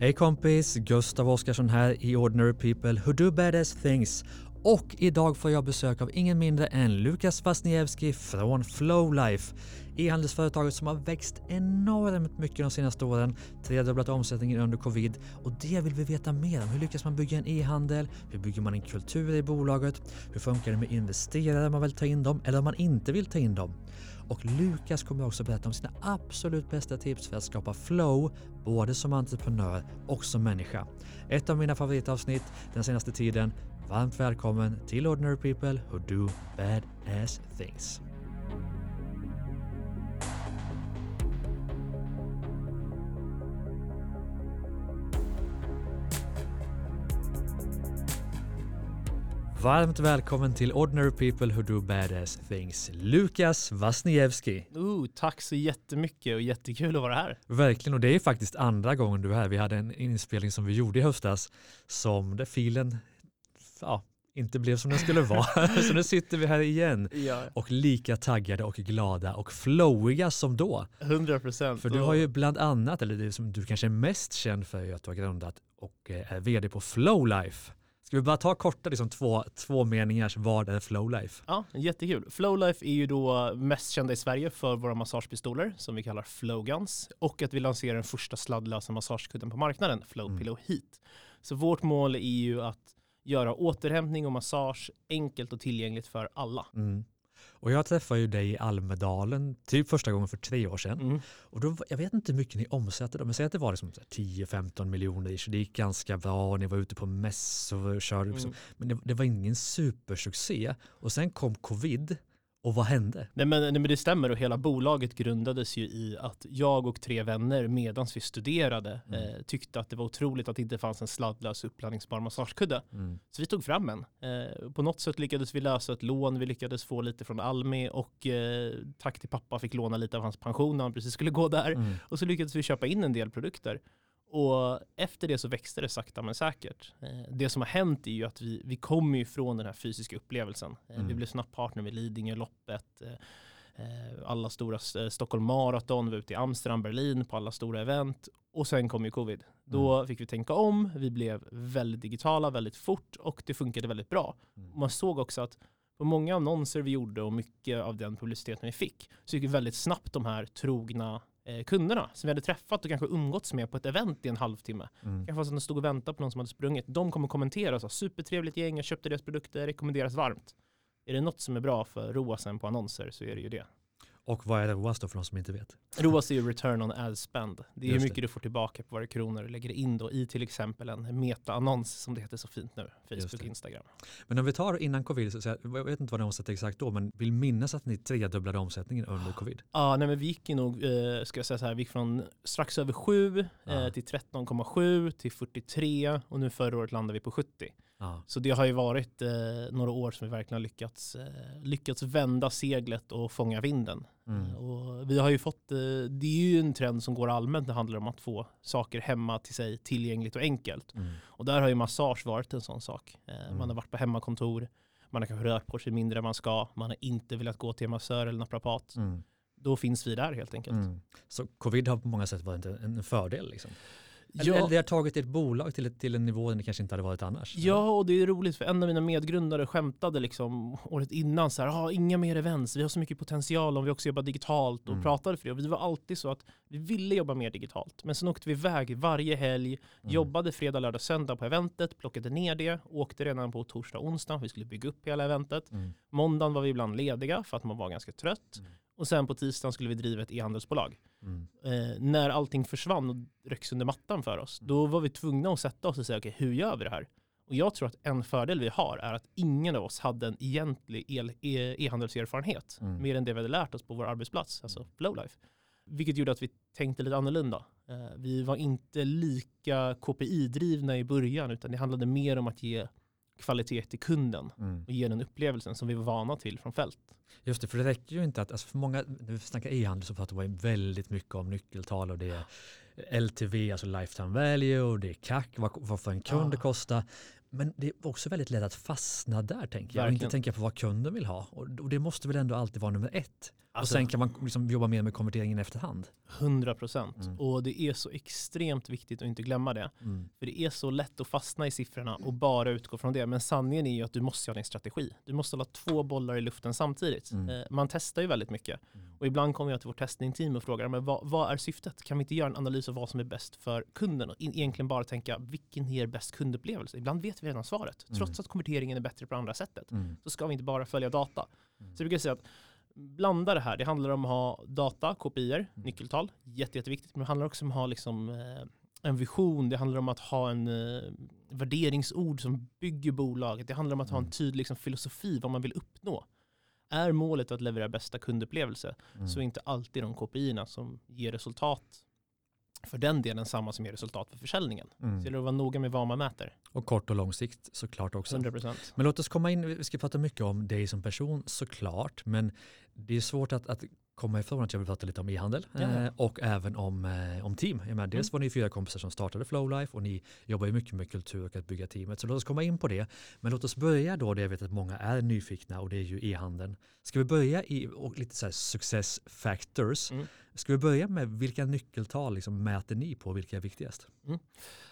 Hej kompis! Gustav Oscarsson här i Ordinary People Who Do Badass Things. Och idag får jag besök av ingen mindre än Lukas Wasniewski från Flowlife. E-handelsföretaget som har växt enormt mycket de senaste åren, tredubblat omsättningen under covid och det vill vi veta mer om. Hur lyckas man bygga en e-handel? Hur bygger man en kultur i bolaget? Hur funkar det med investerare om man vill ta in dem eller om man inte vill ta in dem? Och Lukas kommer också berätta om sina absolut bästa tips för att skapa flow, både som entreprenör och som människa. Ett av mina favoritavsnitt den senaste tiden. Varmt välkommen till Ordinary People Who Do Bad Ass Things. Varmt välkommen till Ordinary People Who Do Badass Things, Lukas Wasniewski. Oh, tack så jättemycket och jättekul att vara här. Verkligen, och det är faktiskt andra gången du är här. Vi hade en inspelning som vi gjorde i höstas som där filen ja, inte blev som den skulle vara. så nu sitter vi här igen Ja, och lika taggade och glada och flowiga som då. 100 procent. För du har ju bland annat, eller det som du kanske är mest känd för, är att du har grundat och eh, är vd på Flowlife. Ska vi bara ta korta liksom två, två meningar, vad är Flowlife? Ja, jättekul. Flowlife är ju då mest kända i Sverige för våra massagepistoler som vi kallar Flowguns och att vi lanserar den första sladdlösa massagekudden på marknaden, Flow Mm. Pillow Heat. Så vårt mål är ju att göra återhämtning och massage enkelt och tillgängligt för alla. Mm. Och jag träffade ju dig i Almedalen typ första gången för tre år sedan. Mm. Och då, jag vet inte hur mycket ni omsätter, då, men säg att det var liksom så här 10-15 miljoner ish. Det gick ganska bra, ni var ute på mässor och körde. Liksom. Mm. Men det, det var ingen supersuccé. Och sen kom covid och vad hände? Nej, men, nej men det stämmer och hela bolaget grundades ju i att jag och tre vänner medan vi studerade Mm. eh, tyckte att det var otroligt att det inte fanns en sladdlös uppladdningsbar massagekudde. Så vi tog fram en. Eh, på något sätt lyckades vi lösa ett lån, vi lyckades få lite från Almi och eh, tack till pappa fick låna lite av hans pension när han precis skulle gå där. Mm. Och så lyckades vi köpa in en del produkter. Och efter det så växte det sakta men säkert. Eh, Det som har hänt är ju att vi, vi kommer ju från den här fysiska upplevelsen. Eh, Mm. Vi blev snabbt partner med Lidingöloppet, eh, alla stora Stockholm Marathon, vi var ute i Amsterdam, Berlin på alla stora event. Och sen kom ju covid. Då fick vi tänka om, vi blev väldigt digitala väldigt fort och det funkade väldigt bra. Mm. Man såg också att på många annonser vi gjorde och mycket av den publiciteten vi fick så gick väldigt snabbt de här trogna eh, kunderna som vi hade träffat och kanske umgåtts med på ett event i en halvtimme. Mm. Kanske att de stod och väntade på någon som hade sprungit. De kommer kommentera och sa supertrevligt gäng, jag köpte deras produkter, rekommenderas varmt. Är det något som är bra för ROASen på annonser så är det ju det. Och vad är ROAS då för de som inte vet? ROAS är ju return on ad spend. Det är hur Just det. mycket du får tillbaka på varje kronor du lägger in då i till exempel en meta-annons som det heter så fint nu. Facebook, det. Instagram. Men om vi tar innan covid, så, jag vet inte vad ni omsatte exakt då, men vill minnas att ni tredubblade omsättningen under covid. Ja, nej men vi gick ju nog, eh, ska jag säga så här, vi gick från strax över 7 Ja. eh, till 13,7 till 43 och nu förra året landade vi på 70. Ja. Så det har ju varit eh, några år som vi verkligen har lyckats, eh, lyckats vända seglet och fånga vinden. Mm. Eh, Och vi har ju fått, eh, det är ju en trend som går allmänt när det handlar om att få saker hemma till sig tillgängligt och enkelt. Mm. Och där har ju massage varit en sån sak. Eh, Mm. Man har varit på hemmakontor, man har kanske rört på sig mindre än man ska, man har inte velat gå till en massör eller naprapat. Mm. Då finns vi där helt enkelt. Mm. Så covid har på många sätt varit en, en fördel. Liksom. Ja. eller det har tagit ert bolag till, till en nivå där det kanske inte hade varit annars. Ja, och det är roligt för en av mina medgrundare skämtade liksom året innan så här, ah, inga mer events, vi har så mycket potential om vi också jobbar digitalt och Mm. pratade för det. Och vi var alltid så att vi ville jobba mer digitalt. Men sen åkte vi iväg varje helg, Mm. jobbade fredag, lördag, söndag på eventet, plockade ner det, åkte redan på torsdag, onsdag, vi skulle bygga upp hela eventet. Mm. Måndagen var vi ibland lediga för att man var ganska trött. Mm. Och sen på tisdagen skulle vi driva ett e-handelsbolag. Mm. Eh, när allting försvann och rycks under mattan för oss, då var vi tvungna att sätta oss och säga, okej, hur gör vi det här? Och jag tror att en fördel vi har är att ingen av oss hade en egentlig e- e-handelserfarenhet, Mm. mer än det vi hade lärt oss på vår arbetsplats, alltså Flowlife. Vilket gjorde att vi tänkte lite annorlunda. Eh, vi var inte lika KPI-drivna i början, utan det handlade mer om att ge kvalitet till kunden Mm. och ge den upplevelsen som vi var vana till från fält. Just det, för det räcker ju inte att, alltså för många, när vi snackar e-handel så pratar vi väldigt mycket om nyckeltal och det är LTV, alltså lifetime value och det är CAC, vad, vad får en kund Ja. kosta. Men det är också väldigt lätt att fastna där tänker jag och inte Verkligen. tänka på vad kunden vill ha. Och, och det måste väl ändå alltid vara nummer ett. Och sen kan man liksom jobba mer med konverteringen efterhand. 100 procent. Mm. Och det är så extremt viktigt att inte glömma det. Mm. För det är så lätt att fastna i siffrorna och bara utgå från det. Men sanningen är ju att du måste ha din strategi. Du måste hålla två bollar i luften samtidigt. Mm. Eh, Man testar ju väldigt mycket. Mm. Och ibland kommer jag till vårt testingteam och frågar, men vad, vad är syftet? Kan vi inte göra en analys av vad som är bäst för kunden? Och egentligen bara tänka, vilken ger bäst kundupplevelse? Ibland vet vi redan svaret. Mm. Trots att konverteringen är bättre på andra sättet. Mm. Så ska vi inte bara följa data. Så jag brukar säga att blanda det här. Det handlar om att ha data, KPIer, Mm. nyckeltal. Jätte, jätteviktigt. Men det handlar också om att ha liksom, eh, en vision. Det handlar om att ha en eh, värderingsord som bygger bolaget. Det handlar om att ha en Mm. tydlig liksom, filosofi, vad man vill uppnå. Är målet att leverera bästa kundupplevelse Mm. så är inte alltid de KPI-erna som ger resultat för den delen samma som ger resultat för försäljningen. Så Mm. det gäller att vara noga med vad man mäter. Och kort och lång sikt såklart också. 100%. Men låt oss komma in, vi ska prata mycket om dig som person såklart, men det är svårt att, att komma ifrån att jag vill prata lite om e-handel eh, och även om, eh, om team. Jag menar, dels Mm. var ni fyra kompisar som startade Flowlife och ni jobbar ju mycket med kultur och att bygga teamet. Så låt oss komma in på det. Men låt oss börja då, det jag vet att många är nyfikna och det är ju e-handeln. Ska vi börja i och lite så här success factors? Mm. Ska vi börja med vilka nyckeltal liksom mäter ni på, vilka är viktigast?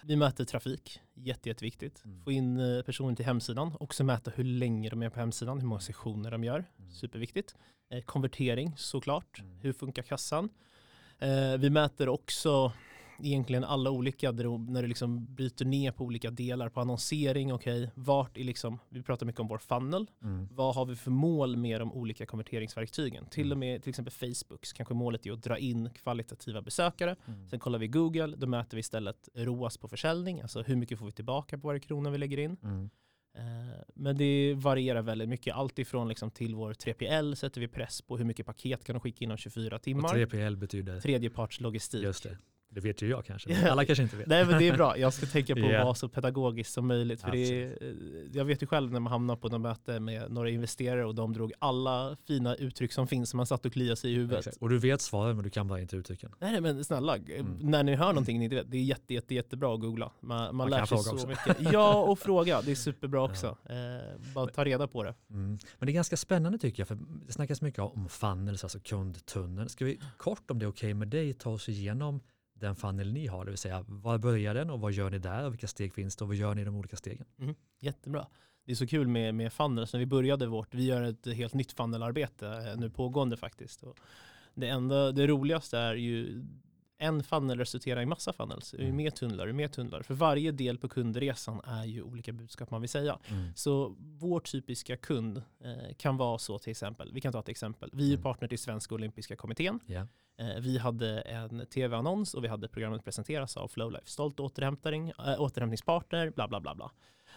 Vi mäter trafik, jätte, jätteviktigt. Mm. Få in eh, personer till hemsidan, också mäta hur länge de är på hemsidan, hur många sessioner de gör, Mm. superviktigt. Eh, konvertering såklart, Mm. hur funkar kassan? Eh, vi mäter också egentligen alla olika, när du liksom bryter ner på olika delar, på annonsering, okej, vart är liksom, vi pratar mycket om vår funnel, Mm. vad har vi för mål med de olika konverteringsverktygen? Till Mm. och med till exempel Facebook, så kanske målet är att dra in kvalitativa besökare, Mm. Sen kollar vi Google, då mäter vi istället ROAS på försäljning, alltså hur mycket får vi tillbaka på varje krona vi lägger in. Mm. Eh, Men det varierar väldigt mycket. Allt ifrån liksom till vår 3PL sätter vi press på hur mycket paket kan de skicka inom 24 Och timmar. 3PL betyder, Tredjepartslogistik. just det, det vet ju jag kanske, Ja. alla kanske inte vet. Nej men det är bra, jag ska tänka på Ja. att vara så pedagogiskt som möjligt. För är, jag vet ju själv när man hamnar på något möte med några investerare och de drog alla fina uttryck som finns som man satt och kliade sig i huvudet. Exakt. Och du vet svaren men du kan bara inte uttrycken. Nej, men snälla, Mm. när ni hör någonting ni inte vet, det är jätte, jätte, jättebra att googla. Man, man, lär sig så också. mycket. Ja, och fråga, det är superbra också. Eh, bara ta reda på det. Mm. Men det är ganska spännande tycker jag, för det snackas mycket om funnels, alltså kundtunneln. Ska vi kort om det är okej med dig ta oss igenom den funnel ni har, det vill säga var börjar den och vad gör ni där och vilka steg finns det och vad gör ni i de olika stegen? Jättebra. Det är så kul med, med funnels. När vi började vårt, vi gör ett helt nytt funnelarbete, eh, nu pågående faktiskt. Och det, enda, det roligaste är ju en funnel resulterar i massa funnels. Ju Mm. mer tunnlar, ju mer tunnlar. För varje del på kundresan är ju olika budskap man vill säga. Så vår typiska kund eh, kan vara så till exempel, vi kan ta ett exempel. Vi är Mm. partner till Svenska Olympiska Kommittén. Ja. Eh, vi hade en tv-annons och vi hade programmet presenteras av Flowlife. Stolt återhämtning, äh, återhämtningspartner, bla bla bla. bla.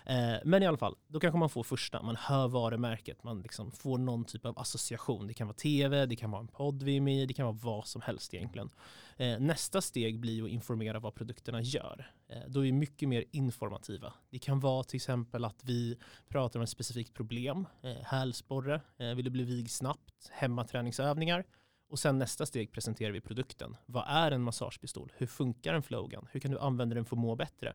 Eh, men i alla fall, då kanske man får första, man hör varumärket, man liksom får någon typ av association. Det kan vara tv, det kan vara en podd vi är med i, det kan vara vad som helst egentligen. Eh, nästa steg blir att informera vad produkterna gör. Eh, då är vi mycket mer informativa. Det kan vara till exempel att vi pratar om ett specifikt problem, eh, hälsporre, eh, vill du bli vig snabbt, hemmaträningsövningar. Och sen nästa steg presenterar vi produkten. Vad är en massagepistol? Hur funkar en flowgun? Hur kan du använda den för att må bättre?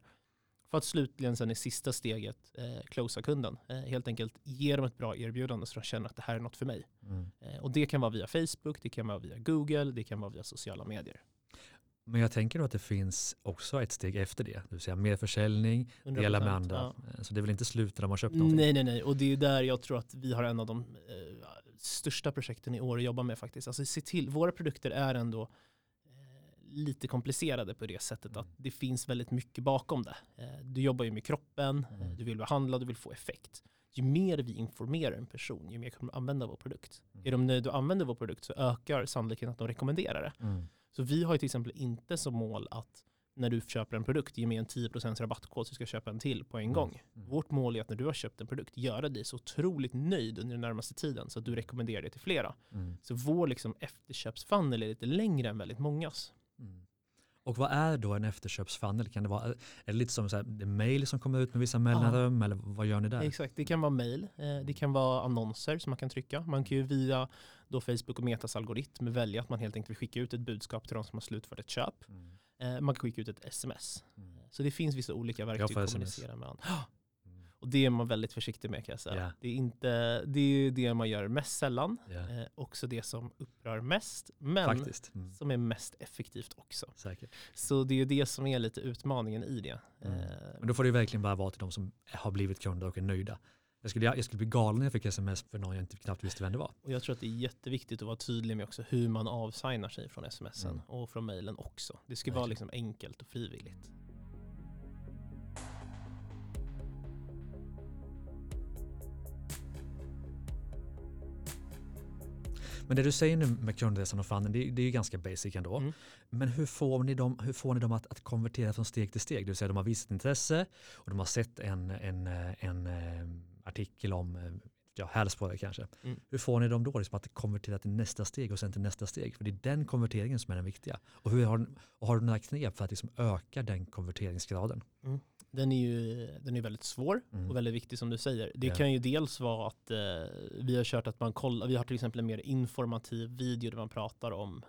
För att slutligen sen i sista steget eh, closea kunden. Eh, helt enkelt ge dem ett bra erbjudande så de känner att det här är något för mig. Mm. Eh, och det kan vara via Facebook, det kan vara via Google, det kan vara via sociala medier. Men jag tänker då att det finns också ett steg efter det, det vill säga mer försäljning, dela med 100%, andra. ja. Så det är väl inte slut när har köpt någonting? Nej, nej, nej. Och det är där jag tror att vi har en av de eh, största projekten i år att jobba med faktiskt. Alltså se till, våra produkter är ändå eh, lite komplicerade på det sättet att Mm. det finns väldigt mycket bakom det. Eh, du jobbar ju med kroppen, Mm. du vill behandla, du vill få effekt. Ju mer vi informerar en person, ju mer kommer de använda vår produkt. Mm. Är de nöjda att använda vår produkt så ökar sannolikheten att de rekommenderar det. Mm. Så vi har ju till exempel inte som mål att när du köper en produkt, ge mig en 10% rabattkod så du ska köpa en till på en Mm. gång. Mm. Vårt mål är att när du har köpt en produkt, göra dig så otroligt nöjd under den närmaste tiden så att du rekommenderar det till flera. Mm. Så vår liksom efterköpsfunnel är lite längre än väldigt mångas. Mm. Och vad är då en efterköpsfunnel? Kan det vara är det lite som så här, det mail som kommer ut med vissa mellanrum eller vad gör ni där? Exakt, det kan vara mail, eh, det kan vara annonser som man kan trycka. Man kan ju via då Facebook och Metas algoritm välja att man helt enkelt vill skicka ut ett budskap till de som har slutfört ett köp. Mm. Eh, Man kan skicka ut ett sms. Mm. Så det finns vissa olika verktyg att kommunicera med varandra. Mm. Och det är man väldigt försiktig med kan jag säga. Ja. Det, är inte, det är det man gör mest sällan. Ja. Eh, också det som upprör mest, men. Mm. som är mest effektivt också. Säkert. Så det är det som är lite utmaningen i det. Mm. Eh, Men då får det ju verkligen bara vara till de som har blivit kunder och är nöjda. Jag skulle, jag skulle bli galen när jag fick sms för någon jag inte knappt visste vem det var. Och jag tror att det är jätteviktigt att vara tydlig med också hur man avsignar sig från smsen Mm. och från mejlen också. Det ska vara Verkligen. liksom enkelt och frivilligt. Men det du säger nu med kundresan och funnen, det, det är ju ganska basic ändå. Mm. Men hur får ni dem, hur får ni dem att, att konvertera från steg till steg? Det vill säga de har visat intresse och de har sett en, en, eh, en, eh, artikel om eh, ja, hälsporre kanske. Mm. Hur får ni dem då liksom att konvertera till nästa steg och sen till nästa steg? För det är den konverteringen som är den viktiga. Och, hur har, och har du några knep för att liksom öka den konverteringsgraden? Den är ju den är väldigt svår Mm. och väldigt viktig som du säger. Det Ja. kan ju dels vara att eh, vi har kört att man kollar, vi har till exempel en mer informativ video där man pratar om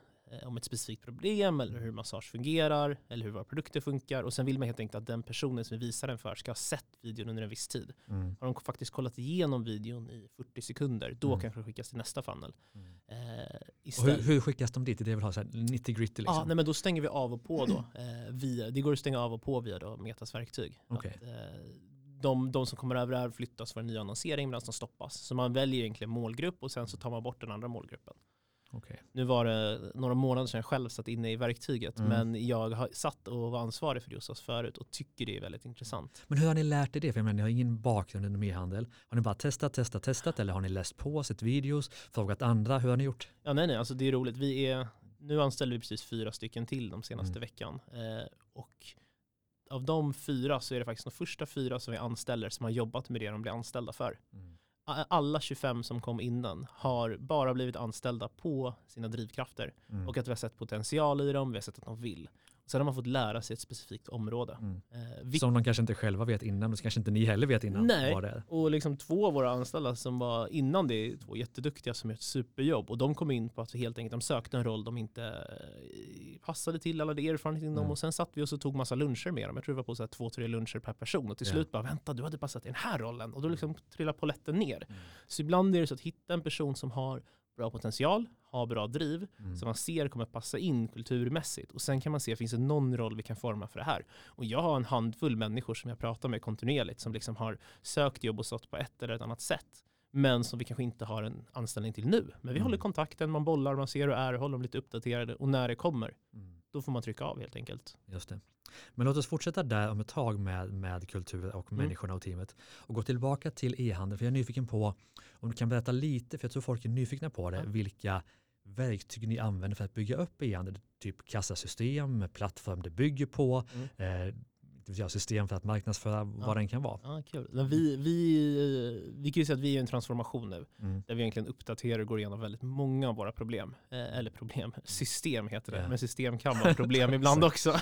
om ett specifikt problem eller hur massage fungerar eller hur våra produkter funkar och sen vill man helt enkelt att den personen som vi visar den för ska ha sett videon under en viss tid. Mm. Har de faktiskt kollat igenom videon i 40 sekunder, då Mm. kanske det skickas till nästa funnel. Mm. Eh, hur, hur skickas de dit? Det är väl ha så här 90 gritty liksom? Ja, nej, men då stänger vi av och på då. Eh, via, det går att stänga av och på via då Metas verktyg. Okej. Att, eh, de, de som kommer över där flyttas för en ny annonsering medan de stoppas. Så man väljer egentligen målgrupp och sen så tar man bort den andra målgruppen. Okej. Nu var det några månader sedan jag själv satt inne i verktyget Mm. men jag har satt och var ansvarig för oss förut och tycker det är väldigt intressant. Men hur har ni lärt er det? För jag menar, ni har ingen bakgrund inom e-handel. Har ni bara testat, testat, testat eller har ni läst på, sett videos, frågat andra? Hur har ni gjort? Ja nej nej, alltså det är roligt. Vi är, nu anställer vi precis fyra stycken till de senaste Mm. veckan. Eh, och av de fyra så är det faktiskt de första fyra som vi anställer som har jobbat med det de blir anställda för. A- Alla 25 som kom innan har bara blivit anställda på sina drivkrafter Mm. och att vi har sett potential i dem, vi har sett att de vill. Sen har man fått lära sig ett specifikt område. Mm. Eh, Som de kanske inte själva vet innan, och kanske inte ni heller vet innan Nej. vad det är. Och liksom två av våra anställda som var innan det, är två jätteduktiga som gör ett superjobb. Och de kom in på att helt enkelt de sökte en roll de inte eh, passade till, eller hade erfarenhet inom. Mm. Och sen satt vi och så tog massa luncher med dem. Jag tror det var på så två, tre luncher per person. Och till Ja. slut bara, vänta du hade passat i den här rollen. Och då liksom trillar polletten ner. Mm. Så ibland är det så att hitta en person som har bra potential, har bra driv, Mm. som man ser kommer passa in kulturmässigt. Och sen kan man se, finns det någon roll vi kan forma för det här? Och jag har en handfull människor som jag pratar med kontinuerligt som liksom har sökt jobb och stått på ett eller ett annat sätt. Men som vi kanske inte har en anställning till nu. Men vi Mm. håller kontakten, man bollar, man ser hur det är, håller dem lite uppdaterade. Och när det kommer, Mm. Då får man trycka av helt enkelt. Just det. Men låt oss fortsätta där om ett tag med, med kultur och Mm. människorna och teamet. Och gå tillbaka till e-handel, för jag är nyfiken på om du kan berätta lite, för jag tror folk är nyfikna på det, Ja. vilka verktyg ni använder för att bygga upp e-handel. Typ kassasystem, plattform det bygger på, Mm. eh, det vill säga system för att marknadsföra vad den kan vara. Ja, kul. Men vi, vi, vi kan ju säga att vi är i en transformation nu. Mm. Där vi egentligen uppdaterar och går igenom väldigt många av våra problem. Eh, eller problem, system heter det. Ja. Men system kan vara problem ibland också.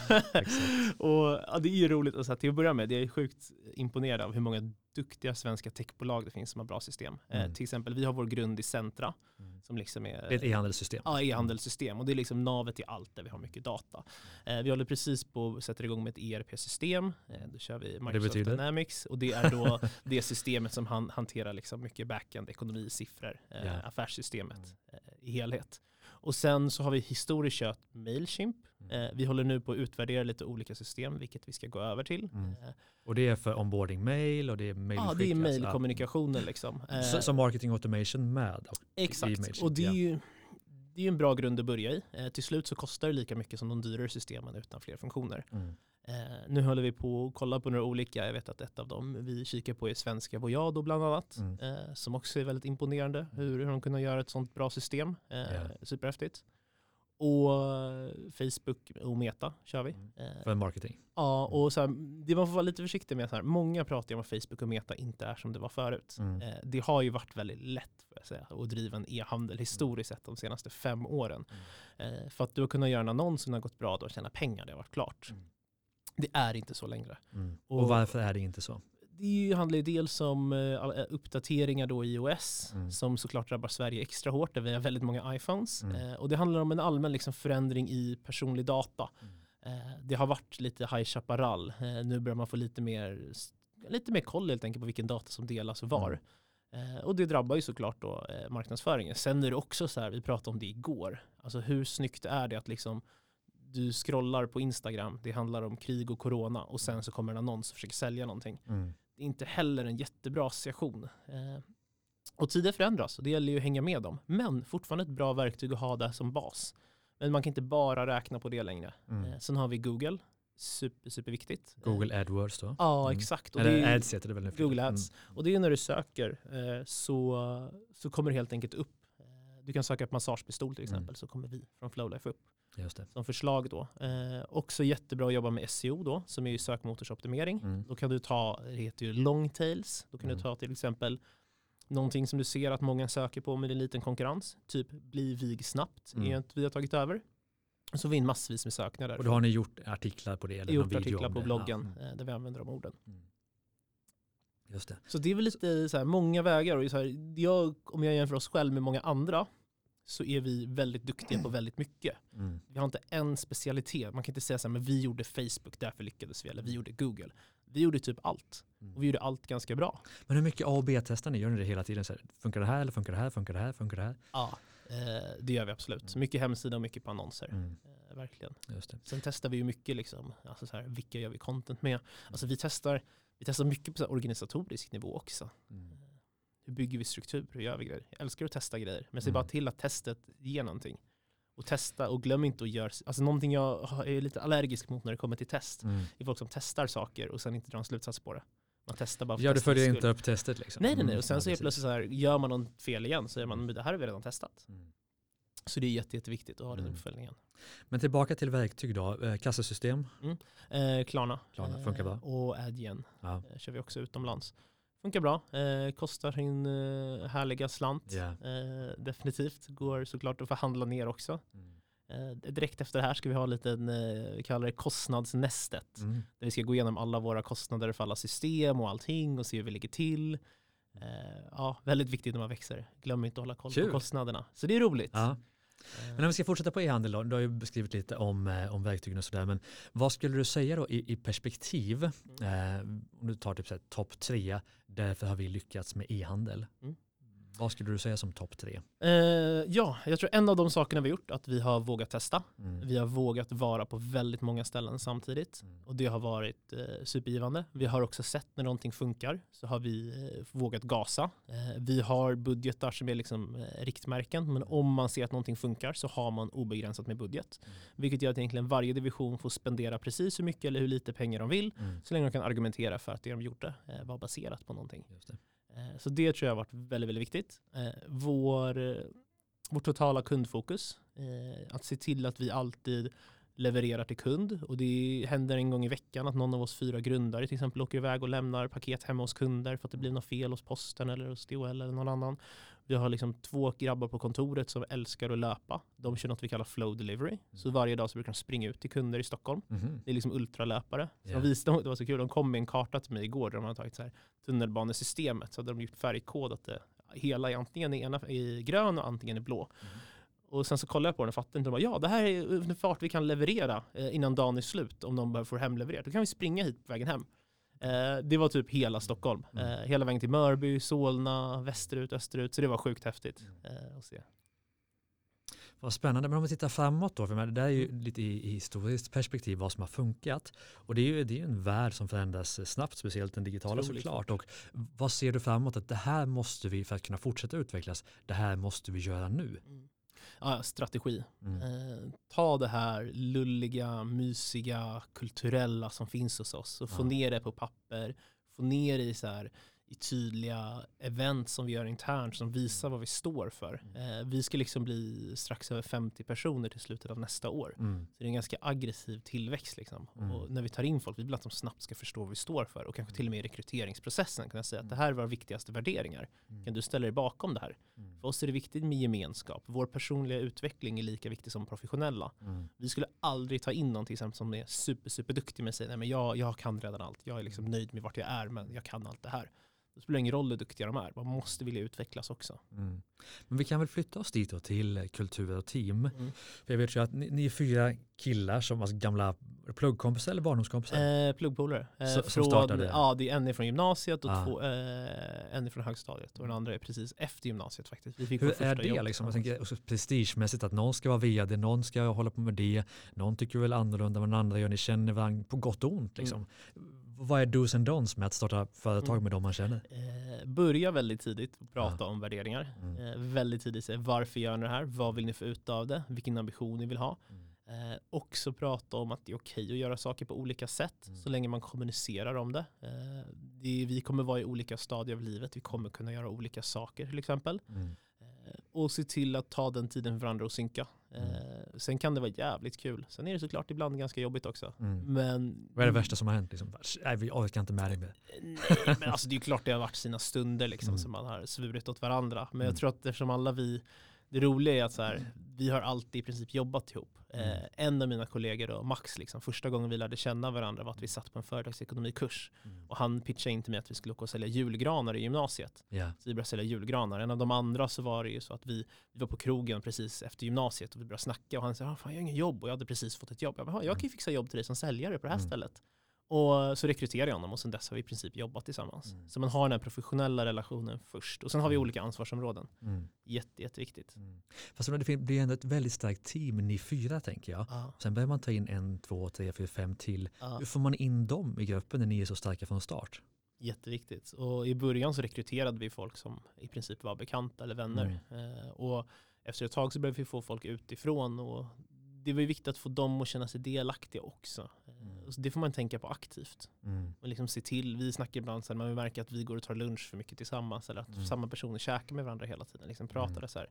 Och ja, Det är ju roligt, alltså, till att börja med, jag är sjukt imponerad av hur många duktiga svenska techbolag det finns som har bra system. Eh, Mm. till exempel, vi har vår grund i Centra Mm. som liksom är Det ett e-handelssystem. Ja, e-handelssystem och det är liksom navet i allt där vi har mycket data. Eh, vi håller precis på att sätta igång med ett ERP-system. Eh, då kör vi Microsoft betyder? Dynamics och det är då det systemet som han, hanterar liksom mycket backend, ekonomi, siffror, eh, Ja. affärssystemet eh, i helhet. Och sen så har vi historiskt kört Mailchimp. Eh, vi håller nu på att utvärdera lite olika system, vilket vi ska gå över till. Mm. Eh, Och det är för onboarding mail och det är mail Ja, det är mailkommunikationer liksom. Eh, som marketing automation med. Och, Exakt, och det är ju det är en bra grund att börja i. Eh, till slut så kostar det lika mycket som de dyrare systemen utan fler funktioner. mm. Eh, nu håller vi på att kolla på några olika, jag vet att ett av dem vi kikar på är svenska Voyado bland annat, Mm. eh, som också är väldigt imponerande hur, hur de kunde göra ett sånt bra system. Eh, Ja. Superhäftigt. Och eh, Facebook och Meta kör vi. Mm. Eh, för marketing. ja, och så här, det man får vara lite försiktig med, så här, många pratar ju om att Facebook och Meta inte är som det var förut. Mm. Eh, det har ju varit väldigt lätt får jag säga, att driva en e-handel historiskt sett de senaste fem åren. Eh, för att du har kunnat göra en annons som har gått bra då och tjäna pengar, det har varit klart. Mm. Det är inte så längre. Mm. Och- Och, varför är det inte så? Det handlar ju dels om eh, eh, uppdateringar då i iOS Mm. som såklart drabbar Sverige extra hårt där vi har väldigt många iPhones. Mm. Eh, och det handlar om en allmän liksom, förändring i personlig data. Mm. Det har varit lite High Chaparral. Nu börjar man få lite mer lite mer koll helt enkelt på vilken data som delas och var. Eh, och det drabbar ju såklart då marknadsföringen. Sen är det också så här, vi pratade om det igår, alltså hur snyggt är det att liksom du scrollar på Instagram, det handlar om krig och corona och sen så kommer en annons och försöker sälja någonting. Mm. Det är inte heller en jättebra association. Eh, och tider förändras och det gäller ju att hänga med dem. Men fortfarande ett bra verktyg att ha där som bas. Men man kan inte bara räkna på det längre. Mm. Eh, sen har vi Google, super, superviktigt. Eh, Google AdWords då? Ja, Mm. exakt. Och Eller det är, Ads heter det väl Google. Ads. Och det är när du söker eh, så, så kommer det helt enkelt upp. Eh, Du kan söka på massagepistol till Mm. exempel så kommer vi från Flowlife upp Mm. Som förslag då. Eh, också jättebra att jobba med SEO då som är ju sökmotorsoptimering. Mm. Då kan du ta, det heter ju long tails, då kan Mm. du ta till exempel någonting som du ser att många söker på med en liten konkurrens, typ bli vig snabbt, Mm. är ett vi har tagit över. Så vi in massvis med sökningar där. Och då har ni gjort artiklar på det? Eller gjort artiklar på det? bloggen Ja. eh, där vi använder de orden. Mm. Mm. Just det. Så det är väl lite så här, många vägar. Och så här, jag, om jag jämför oss själv med många andra så är vi väldigt duktiga på väldigt mycket. Mm. Vi har inte en specialitet. Man kan inte säga så här, men vi gjorde Facebook, därför lyckades vi. Eller vi gjorde Google. Vi gjorde typ allt. Mm. Och vi gjorde allt ganska bra. Men hur mycket A och B-testar ni? Gör ni det hela tiden? Så här, funkar det här eller funkar det här? Funkar det här? Funkar det här? Ja, eh, det gör vi absolut. Så mycket hemsida och mycket på annonser. Mm. Eh, verkligen. Just det. Sen testar vi ju mycket, liksom, alltså så här, vilka gör vi content med? Alltså vi testar, vi testar mycket på organisatorisk nivå också. Mm. Hur bygger vi struktur? Hur gör vi grejer? Jag älskar att testa grejer. Men se Mm. bara till att testet ger någonting. Och testa och glöm inte att göra, alltså någonting jag är lite allergisk mot när det kommer till test. Mm. är folk som testar saker och sen inte drar en slutsats på det. Man testar bara för Ja, du följer inte upp testet liksom? Nej, nej, nej. Mm. Och sen så är plötsligt så här, gör man något fel igen så är man, men det här har vi redan testat. Mm. Så det är jätte, jätteviktigt att ha den Mm. uppföljningen. Men tillbaka till verktyg då. Eh, Kassasystem? Eh, Klarna. Klarna, funkar bra. Eh, och Adyen Ja. eh, kör vi också utomlands. Funkar bra. Eh, kostar sin eh, härliga slant. Ja. Eh, definitivt. Går såklart att förhandla ner också. Mm. Eh, direkt efter det här ska vi ha en liten, eh, vi kallar det kostnadsnästet. Mm. Där vi ska gå igenom alla våra kostnader för alla system och allting och se hur vi ligger till. Eh, ja, väldigt viktigt när man växer. Glöm inte att hålla koll Kul. på kostnaderna. Så det är roligt. Ja. Eh, Men om vi ska fortsätta på e-handel då, du har ju beskrivit lite om, eh, om verktygen och sådär, men vad skulle du säga då i, i perspektiv, eh, om du tar typ så här topp tre, därför har vi lyckats med e-handel. Mm. Vad skulle du säga som topp tre? eh, ja, jag tror en av de sakerna vi har gjort att vi har vågat testa. Mm. Vi har vågat vara på väldigt många ställen samtidigt. Mm. Och det har varit eh, supergivande. Vi har också sett när någonting funkar så har vi eh, vågat gasa. Eh, vi har budgetar som är liksom eh, riktmärken. Men om man ser att någonting funkar så har man obegränsat med budget. Mm. Vilket gör att egentligen varje division får spendera precis hur mycket eller hur lite pengar de vill. Mm. Så länge de kan argumentera för att det de gjorde eh, var baserat på någonting. Eh, så det tror jag har varit väldigt, väldigt viktigt. Eh, vår, eh, vårt totala kundfokus, att se till att vi alltid levererar till kund och det händer en gång i veckan att någon av oss fyra grundare till exempel åker iväg och lämnar paket hemma hos kunder för att det blir något fel hos posten eller hos DHL eller någon annan. Vi har liksom två grabbar på kontoret som älskar att löpa. De kör något vi kallar flow delivery. Så varje dag så brukar de springa ut till kunder i Stockholm. Mhm. Det är liksom ultralöpare. Ja. de visade, det var så kul, de kom med en karta till mig igår där de hade tagit så här tunnelbanesystemet. Så hade de gjort färgkodat det. Hela är antingen ena är grön och antingen är blå. Mm. Och sen så kollade jag på den och fattade inte. De bara, ja det här är en fart vi kan leverera eh, innan dagen är slut om de behöver få hemlevererat. Då kan vi springa hit på vägen hem. Eh, det var typ hela Stockholm. Mm. Eh, hela vägen till Mörby, Solna, västerut, österut. Så det var sjukt häftigt eh, att se. Vad spännande, men om vi tittar framåt då, för det där är ju lite i, i historiskt perspektiv vad som har funkat. Och det är ju det är en värld som förändras snabbt, speciellt den digitala Otroligt såklart. Och vad ser du framåt att det här måste vi, för att kunna fortsätta utvecklas, det här måste vi göra nu? Ja, strategi. Mm. Eh, ta det här lulliga, mysiga, kulturella som finns hos oss och få Ja. ner det på papper. Få ner det i, så här, i tydliga event som vi gör internt som visar vad vi står för. Eh, vi ska liksom bli strax över 50 personer till slutet av nästa år. Mm. Så det är en ganska aggressiv tillväxt. Liksom. Mm. Och när vi tar in folk, vi vill att de snabbt ska förstå vad vi står för och kanske till och med i rekryteringsprocessen kunna säga att det här är våra viktigaste värderingar. Mm. Kan du ställa dig bakom det här? Mm. För oss är det viktigt med gemenskap. Vår personliga utveckling är lika viktig som professionella. Mm. Vi skulle aldrig ta in någon till exempel som är super, super duktig med sig. Nej, men jag, jag kan redan allt. Jag är liksom nöjd med vart jag är, men jag kan allt det här. Det spelar ingen roll hur duktiga de är, man måste vilja utvecklas också. Mm. Men vi kan väl flytta oss dit då till kultur och team. Mm. För jag vet ju att ni, ni är fyra killar som alltså gamla pluggkompisar eller barndomskompisar. Eh, pluggpolare. Eh, som från, startade? Ja, det är en är från gymnasiet och Ah. två, eh, en är från högstadiet och den andra är precis efter gymnasiet faktiskt. Vi fick Hur är det jobb liksom? Jag tänker prestigemässigt att någon ska vara vd, någon ska hålla på med det, någon tycker väl annorlunda än vad den andra gör, ni känner varandra på gott och ont liksom. Vad är dos and don'ts med att starta företag Mm. med dem man känner? Eh, börja väldigt tidigt och prata om värderingar. Mm. Eh, väldigt tidigt säga varför gör ni det här? Vad vill ni få ut av det? Vilken ambition ni vill ha? Eh, också prata om att det är okej att göra saker på olika sätt Mm. så länge man kommunicerar om det. Eh, det. Vi kommer vara i olika stadier av livet. Vi kommer kunna göra olika saker till exempel. Mm. Eh, och se till att ta den tiden för varandra och synka. Mm. Eh, sen kan det vara jävligt kul. Sen är det såklart ibland ganska jobbigt också. Mm. Men, Vad är det värsta som har hänt? Liksom? Nej, vi orkar inte med dig mer. Nej, men alltså det är klart det har varit sina stunder liksom, Mm. som man har svurit åt varandra. Men Mm. jag tror att eftersom alla vi, det roliga är att så här, vi har alltid i princip jobbat ihop. Mm. Eh, en av mina kollegor då, Max, liksom, första gången vi lärde känna varandra var att vi satt på en företagsekonomikurs. Mm. Och han pitchade in till mig att vi skulle åka och sälja julgranar i gymnasiet. Ja. Så vi började sälja julgranar. En av de andra så var det ju så att vi, vi var på krogen precis efter gymnasiet och vi började snacka och han sa, ah, fan jag har inget jobb och jag hade precis fått ett jobb. Jag bara, "Ah, jag kan ju fixa jobb till dig som säljare på det här Mm. stället. Och så rekryterade jag honom och sen dess har vi i princip jobbat tillsammans. Mm. Så man har den här professionella relationen först. Och sen har vi Mm. olika ansvarsområden. Mm. Jätte, jätteviktigt. Mm. Fast det blir ändå ett väldigt starkt team, ni fyra tänker jag. Ja, Sen behöver man ta in en, två, tre, fyra, fem till. ja, Hur får man in dem i gruppen när ni är så starka från start? jätteviktigt. Och i början så rekryterade vi folk som i princip var bekanta eller vänner. Mm. Eh, och efter ett tag så började vi få folk utifrån. Och det var ju viktigt att få dem att känna sig delaktiga också. Mm. Så det får man tänka på aktivt. Mm. Och liksom se till, vi snackar ibland så här, man märker att vi går och tar lunch för mycket tillsammans eller att Mm. samma personer käkar med varandra hela tiden. Liksom pratar Mm. så här.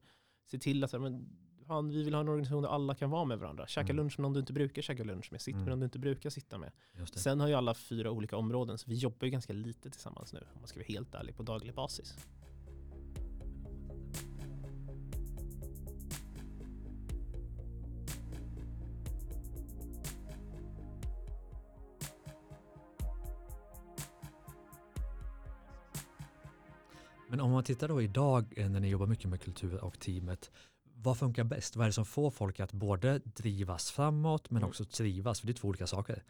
Se till att så här, men, fan, vi vill ha en organisation där alla kan vara med varandra. Käka Mm. lunch med någon du inte brukar käka lunch med. Sitt Mm. med någon du inte brukar sitta med. Sen har ju alla fyra olika områden så vi jobbar ju ganska lite tillsammans nu om man ska vara helt ärlig på daglig basis. Men om man tittar då idag eh, när ni jobbar mycket med kultur och teamet, vad funkar bäst? Vad är det som får folk att både drivas framåt men Mm. också trivas? För det är två olika saker.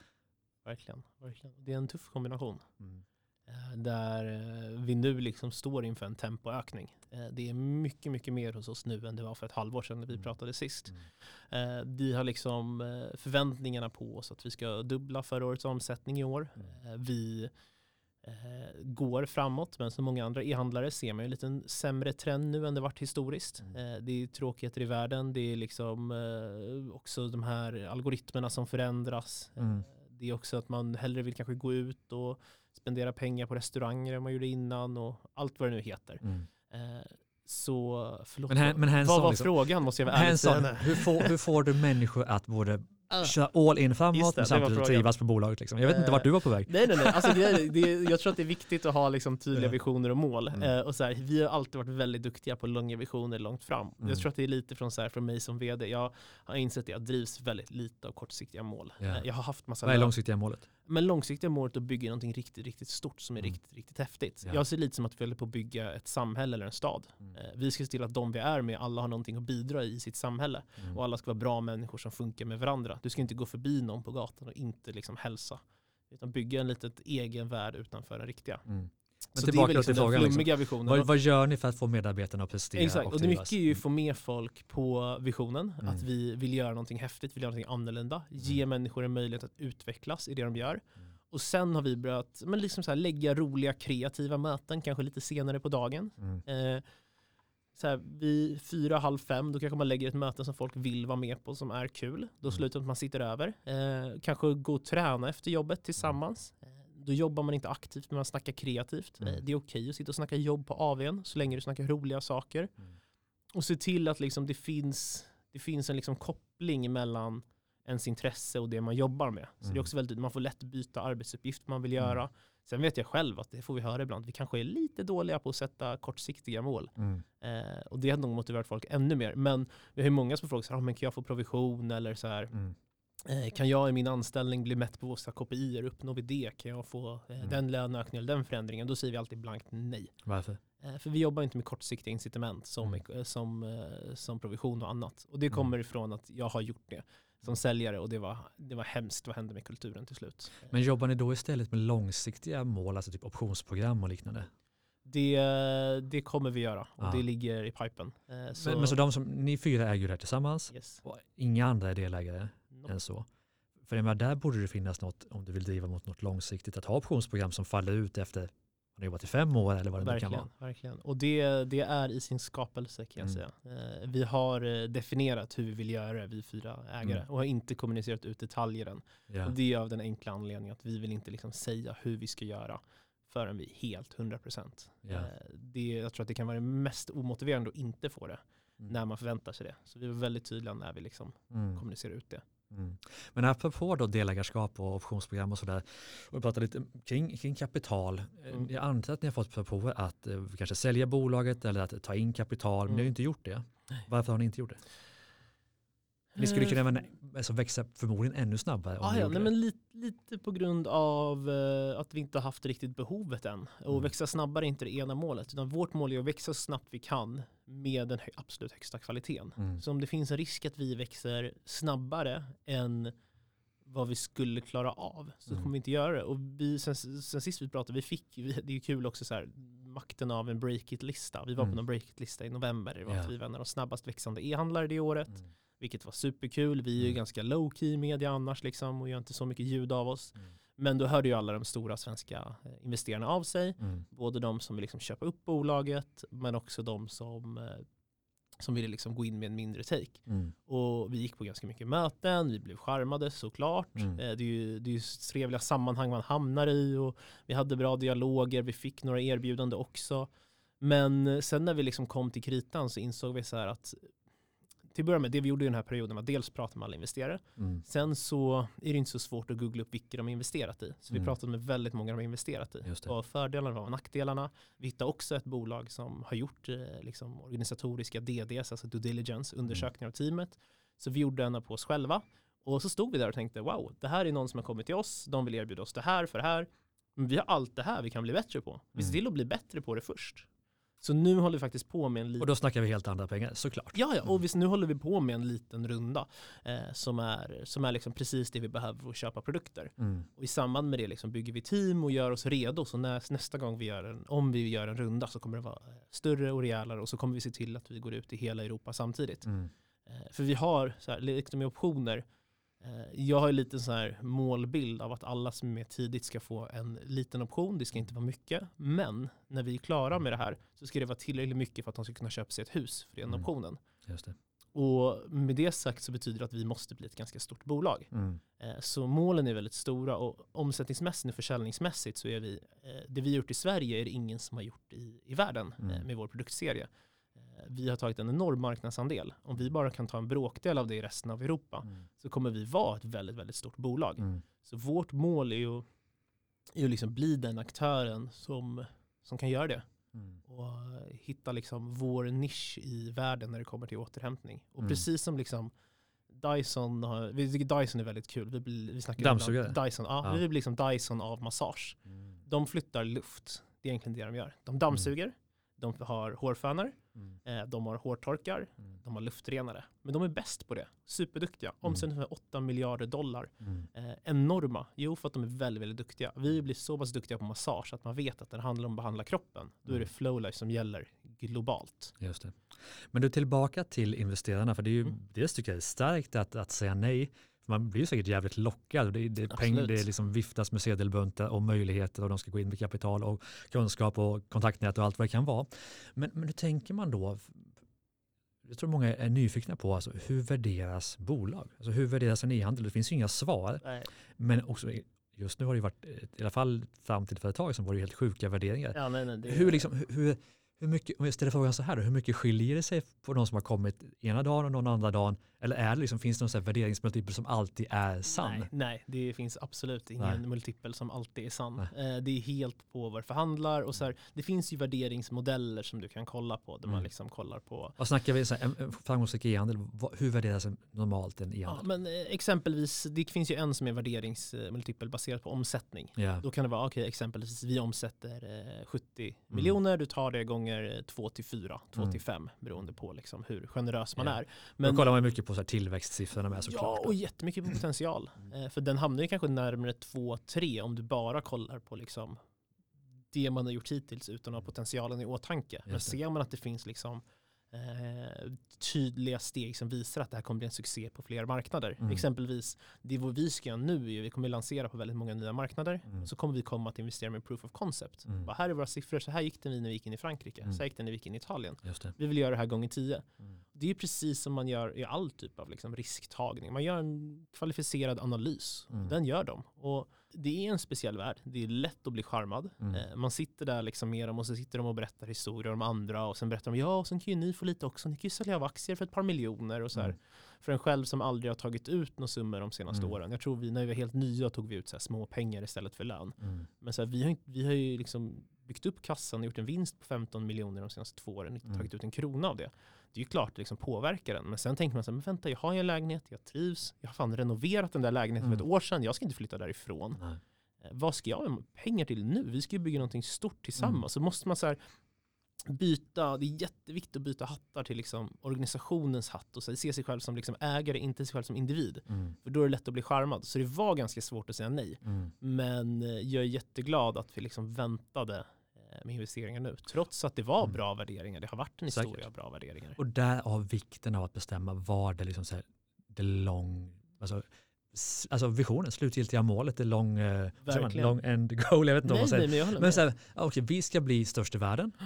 Verkligen, verkligen. Det är en tuff kombination. Mm. Eh, Där eh, vi nu liksom står inför en tempoökning. Det är mycket, mycket mer hos oss nu än det var för ett halvår sedan när vi Mm. pratade sist. Mm. Vi har liksom förväntningarna på oss att vi ska dubbla förra årets omsättning i år. Mm. Vi går framåt, men som många andra e-handlare ser man ju en liten sämre trend nu än det varit historiskt. Mm. Eh, Det är tråkigheter i världen, det är liksom eh, också de här algoritmerna som förändras. Eh, Mm. Det är också att man hellre vill kanske gå ut och spendera pengar på restauranger än man gjorde innan och allt vad det nu heter. Mm. Eh, Så förlåt, Men här- men hands vad var liksom. frågan måste jag vara ärlig hur, får, hur får du människor att både Ah. köra all in framåt men samtidigt trivas på bolaget? Liksom? Jag vet inte Eh, vart du var på väg. Nej nej nej, alltså det, det, jag tror att det är viktigt att ha liksom tydliga visioner och mål. Mm. Eh, och så här, vi har alltid varit väldigt duktiga på långa visioner långt fram. Mm. Jag tror att det är lite från, så här, från mig som vd. Jag har insett att jag drivs väldigt lite av kortsiktiga mål. Eh, jag har haft massa Vad är långsiktiga målet? Men långsiktiga målet är att bygga någonting riktigt, riktigt stort som är Mm. riktigt, riktigt häftigt. Ja. Jag ser lite som att vi håller på att bygga ett samhälle eller en stad. Mm. Eh, Vi ska se till att de vi är med, alla har någonting att bidra i sitt samhälle. Mm. Och alla ska vara bra människor som funkar med varandra. Du ska inte gå förbi någon på gatan och inte liksom hälsa. Utan bygga en litet egen värld utanför den riktiga. Mm. Men Så det är väl liksom till den frågan. Liksom. visionen. Vad, vad gör ni för att få medarbetarna att prestera Exakt, och och det mycket är ju att få med folk på visionen. Mm. Att vi vill göra någonting häftigt, vill göra någonting annorlunda. Ge människor en möjlighet att utvecklas i det de gör. Mm. Och sen har vi börjat men liksom så här, lägga roliga kreativa möten, kanske lite senare på dagen. Mm. Eh, så här, vid fyra, halv fem, då kanske man lägger ett möte som folk vill vara med på som är kul. Då Mm. slutar med att man sitter över. Eh, kanske gå och träna efter jobbet tillsammans. Eh, Då jobbar man inte aktivt men man snackar kreativt. Mm. Det är okej att sitta och snacka jobb på AWn så länge du snackar roliga saker. Mm. Och se till att liksom det, finns, det finns en liksom koppling mellan ens intresse och det man jobbar med. Så det Mm. är också väldigt, man får lätt byta arbetsuppgift man vill Mm. göra. Sen vet jag själv att det får vi höra ibland, vi kanske är lite dåliga på att sätta kortsiktiga mål. Mm. Eh, och det har nog motiverat folk ännu mer. Men vi har ju många som frågar så här, "Ah, men kan jag få provision eller så här, Mm. Eh, kan jag i min anställning bli mätt på våra KPI, uppnår vi det? Kan jag få eh, Mm. den löneökningen eller den förändringen? Då säger vi alltid blankt nej. Varför? Eh, För vi jobbar inte med kortsiktiga incitament som, Mm. som, som provision och annat. Och det Mm. kommer ifrån att jag har gjort det som säljare och det var, det var hemskt vad hände med kulturen till slut. Men jobbar ni då istället med långsiktiga mål, alltså typ optionsprogram och liknande? Det, det kommer vi göra och Ja. det ligger i pipen. Så, Men, men så de som, ni fyra äger det här tillsammans yes. och inga andra är delägare. Än så. För jag menar, där borde det finnas något, om du vill driva mot något långsiktigt, att ha optionsprogram som faller ut efter, man har jobbat i fem år eller vad det nu kan Verkligen, vara. verkligen. Och det, det är i sin skapelse kan jag Mm. säga. Eh, Vi har eh, definierat hur vi vill göra det, vi fyra ägare, Mm. och har inte kommunicerat ut detaljer än. Ja. Och det är av den enkla anledningen att vi vill inte liksom säga hur vi ska göra förrän vi är helt 100%. Ja. Eh, Det, jag tror att det kan vara det mest omotiverande att inte få det Mm. när man förväntar sig det. Så vi var väldigt tydliga när vi liksom Mm. kommunicerar ut det. Mm. Men apropå då delägarskap och optionsprogram och sådär, och vi pratar lite kring, kring kapital. Eh, Mm. Jag antar att ni har fått propåer att eh, kanske sälja bolaget eller att ta in kapital, men ni har ju Mm. inte gjort det. Nej. Varför har ni inte gjort det? Ni skulle kunna men, alltså, växa förmodligen ännu snabbare om Ah, ja, nej, men lite, lite på grund av eh, att vi inte har haft riktigt behovet än. Och Mm. växa snabbare är inte det ena målet. Utan vårt mål är att växa så snabbt vi kan med den absolut högsta kvaliteten. Mm. Så om det finns en risk att vi växer snabbare än vad vi skulle klara av så Mm. kommer vi inte göra det. Och vi, sen, sen sist vi pratade, vi fick, vi, det är ju kul också så här, makten av en break-it-lista. Vi var Mm. på någon break-it-lista i november. Det var Ja. att vi var en av de snabbast växande e-handlare det året. Mm. Vilket var superkul. Vi är ju Mm. ganska low key media annars liksom och gör inte så mycket ljud av oss. Mm. Men då hörde ju alla de stora svenska eh, investerarna av sig. Mm. Både de som vill liksom köpa upp bolaget men också de som, eh, som ville liksom gå in med en mindre take. Mm. Och vi gick på ganska mycket möten, vi blev charmade såklart. Mm. Eh, Det, är ju, det är ju trevliga sammanhang man hamnar i och vi hade bra dialoger, vi fick några erbjudanden också. Men sen när vi liksom kom till kritan så insåg vi så här att till att börja med, det vi gjorde i den här perioden var dels prata med alla investerare. Mm. Sen så är det inte så svårt att googla upp vilka de har investerat i. Så vi Mm. pratade med väldigt många de har investerat i. Vad fördelarna var och nackdelarna. Vi hittade också ett bolag som har gjort eh, liksom, organisatoriska DDs, alltså due diligence, undersökningar av teamet. Så vi gjorde en på oss själva. Och så stod vi där och tänkte, wow, det här är någon som har kommit till oss, de vill erbjuda oss det här för det här. Men vi har allt det här vi kan bli bättre på. Vi ser Mm. till att bli bättre på det först. Så nu håller vi faktiskt på med en Och liten då snackar vi helt andra pengar, såklart. Ja, ja, och vi, nu håller vi på med en liten runda eh, som är, som är liksom precis det vi behöver för att köpa produkter. Mm. Och i samband med det liksom bygger vi team och gör oss redo. Så när, nästa gång vi gör en, om vi gör en runda så kommer det vara större och rejälare och så kommer vi se till att vi går ut i hela Europa samtidigt. Mm. Eh, för vi har, så här, liksom med optioner, jag har lite så här målbild av att alla som är med tidigt ska få en liten option. Det ska inte vara mycket. Men när vi är klara med det här så ska det vara tillräckligt mycket för att de ska kunna köpa sig ett hus för den Mm. optionen. Just det. Och med det sagt så betyder det att vi måste bli ett ganska stort bolag. Mm. Eh, Så målen är väldigt stora och omsättningsmässigt och försäljningsmässigt så är vi, eh, det vi har gjort i Sverige är det ingen som har gjort i, i världen eh, Mm. med vår produktserie. Vi har tagit en enorm marknadsandel. Om vi bara kan ta en bråkdel av det i resten av Europa Mm. så kommer vi vara ett väldigt, väldigt stort bolag. Mm. Så vårt mål är ju, är ju liksom bli den aktören som, som kan göra det Mm. och hitta liksom vår nisch i världen när det kommer till återhämtning. Och Mm. precis som liksom Dyson, har, vi tycker Dyson är väldigt kul. Vi, blir- vi snackar Dammsugare? Dyson, ja, Ja. vi blir liksom Dyson av massage. Mm. De flyttar luft. Det är egentligen det de gör. De dammsuger, de har hårfönar, Mm. eh, de har hårtorkar, Mm. de har luftrenare. Men de är bäst på det. Superduktiga. Omsättning för 8 miljarder dollar. Mm. Eh, enorma. Jo, för att de är väldigt, väldigt duktiga. Vi blir så pass duktiga på massage att man vet att det handlar om att behandla kroppen. Då är det Mm. Flowlife som gäller globalt. Just det. Men du tillbaka till investerarna, för det är ju Mm. dels tycker jag det är starkt att, att säga nej. Man blir ju säkert jävligt lockad. Det, det, peng, det liksom viftas med sedelbuntar och möjligheter och de ska gå in med kapital och kunskap och kontaktnät och allt vad det kan vara. Men, men hur tänker man då? Jag tror många är nyfikna på alltså, hur värderas bolag? Alltså, hur värderas en e-handel? Det finns ju inga svar. Nej. Men också just nu har det varit, i alla fall fram till för ett tag sedan var det helt sjuka värderingar. Ja, nej, nej, det, Hur, liksom, hur, hur, mycket, om jag ställer frågan så här då, hur mycket skiljer det sig på de som har kommit ena dagen och någon andra dagen? Eller är det liksom, finns det någon värderingsmultipel som alltid är sann? Nej, nej, det finns absolut ingen Nej. multipel som alltid är sann. Eh, det är helt på vad det förhandlar och så här, det finns ju värderingsmodeller som du kan kolla på där man Mm. liksom kollar på Vad snackar vi, så här, en- framgångsrik e-handel, hur värderas normalt en Ja, e-handel? men eh, exempelvis, det finns ju en som är värderingsmultipel baserat på omsättning. Ja. Då kan det vara, okej, exempelvis vi omsätter eh, 70 Mm. miljoner, du tar det gånger 2 till 4, 2 Mm. till 5 beroende på liksom hur generös man Ja. är. Men, Då kollar man mycket på så här tillväxtsiffrorna med såklart. Ja, och jättemycket på potential. Mm. För den hamnar ju kanske närmare 2-3 om du bara kollar på liksom det man har gjort hittills utan att ha potentialen i åtanke. Men ser man att det finns liksom tydliga steg som visar att det här kommer bli en succé på fler marknader. Mm. Exempelvis, det vad vi ska göra nu är ju, vi kommer lansera på väldigt många nya marknader. Mm. Så kommer vi komma att investera med proof of concept. Mm. Bara, här är våra siffror, så här gick det när vi gick in i Frankrike, Mm. så här gick det när vi gick in i Italien. Vi vill göra det här gånger 10. Mm. Det är precis som man gör i all typ av liksom risktagning. Man gör en kvalificerad analys. Mm. Den gör de. Och det är en speciell värld. Det är lätt att bli charmad. Mm. Eh, Man sitter där liksom med dem och så sitter de och berättar historier om andra och sen berättar de ja och sen kan ju ni få lite också. Ni kan ju sälja av aktier för ett par miljoner och så här. Mm. För en själv som aldrig har tagit ut några summor de senaste Mm. åren. Jag tror vi, när vi var helt nya tog vi ut så små pengar istället för lön. Mm. Men så här, vi, har, vi har ju liksom byggt upp kassan och gjort en vinst på 15 miljoner de senaste två åren. Inte Mm. tagit ut en krona av det. Det är ju klart det liksom påverkar den. Men sen tänker man så här, men vänta jag har ju en lägenhet, jag trivs, jag har fan renoverat den där lägenheten för Mm. ett år sedan, jag ska inte flytta därifrån. Nej. Eh, vad ska jag med pengar till nu? Vi ska ju bygga någonting stort tillsammans. Mm. Så måste man så här byta, det är jätteviktigt att byta hattar till liksom organisationens hatt och så se sig själv som liksom ägare, inte sig själv som individ. Mm. För då är det lätt att bli charmad. Så det var ganska svårt att säga nej. Mm. Men eh, jag är jätteglad att vi liksom väntade med investeringar nu. Trots att det var Mm. bra värderingar. Det har varit en Säkert. historia av bra värderingar. Och därav vikten av att bestämma vad det liksom så här, det lång, alltså, alltså visionen, slutgiltiga målet, det lång, eh, vad man, long end goal, jag vet inte vad Nej, man säger. nej, men Men så här, okej, vi ska bli störst i världen.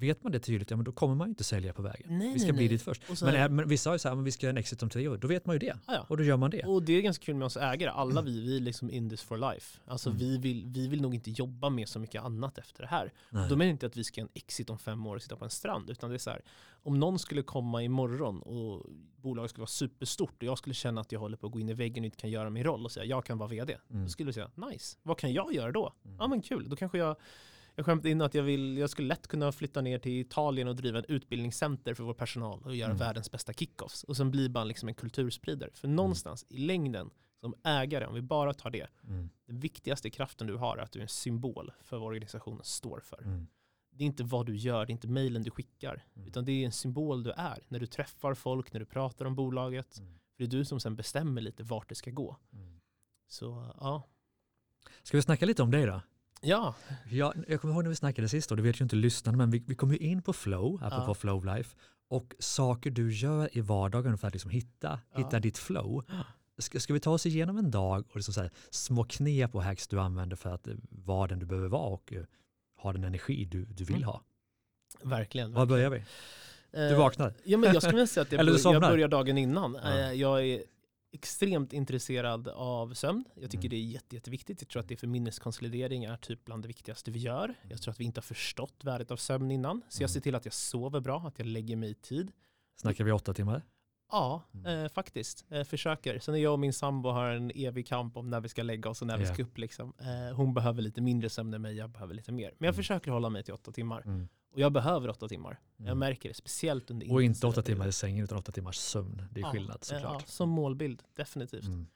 Vet man det tydligt, ja men då kommer man ju inte sälja på vägen. Nej, vi ska nej, bli nej. dit först. Och Men, är, men vissa har ju så här, men vi ska göra en exit om tre år, då vet man ju det. Ja. Och då gör man det. Och det är ganska kul med oss ägare. Alla vi, vi är liksom in this for life. Alltså Mm. vi, vill, vi vill nog inte jobba med så mycket annat efter det här. Nej. Då menar jag inte att vi ska göra en exit om fem år och sitta på en strand. Utan det är så här, om någon skulle komma imorgon och bolaget skulle vara superstort och jag skulle känna att jag håller på att gå in i väggen och inte kan göra min roll och säga jag kan vara vd. Mm. Då skulle jag säga nice, vad kan jag göra då? Mm. Ja men kul, då kanske jag jag skämtade in att jag, vill, jag skulle lätt kunna flytta ner till Italien och driva en utbildningscenter för vår personal och göra Mm. världens bästa kickoffs. Och sen blir man liksom en kulturspridare. För någonstans i längden, som ägare, om vi bara tar det, Mm. den viktigaste kraften du har är att du är en symbol för vad organisationen står för. Mm. Det är inte vad du gör, det är inte mejlen du skickar, Mm. utan det är en symbol du är. När du träffar folk, när du pratar om bolaget. Mm. För det är du som sen bestämmer lite vart det ska gå. Mm. Så ja. Ska vi snacka lite om dig då? Ja, Ja, jag kommer ihåg när vi snackade sist och det vet ju inte lyssnarna men vi, vi kom ju in på flow, apropå Ja. flow life och saker du gör i vardagen för att liksom hitta, Ja. hitta ditt flow. Ska, ska vi ta oss igenom en dag och liksom så här, små knep och hacks du använder för att eh, vara den du behöver vara och eh, ha den energi du, du vill Mm. ha? verkligen. Var börjar vi? Du Eh, vaknar? Ja, men jag skulle vilja säga att jag, du bör, jag börjar dagen innan. Ja. Jag är extremt intresserad av sömn. Jag tycker Mm. det är jätte, jätteviktigt. Jag tror att det för minneskonsolidering är typ bland det viktigaste vi gör. Jag tror att vi inte har förstått värdet av sömn innan. Så jag Mm. ser till att jag sover bra, att jag lägger mig i tid. Snackar vi åtta timmar? Ja, Mm. eh, faktiskt. Eh, försöker. Sen är jag och min sambo har en evig kamp om när vi ska lägga oss och när vi Ja. ska upp. Liksom. Eh, hon behöver lite mindre sömn än mig, jag behöver lite mer. Men jag Mm. försöker hålla mig till åtta timmar. Mm. Och jag behöver åtta timmar. Mm. Jag märker det, speciellt under Och inte åtta timmar i sängen utan åtta timmars sömn. Det är Ja, skillnad såklart. Ja, som målbild, definitivt. Mm.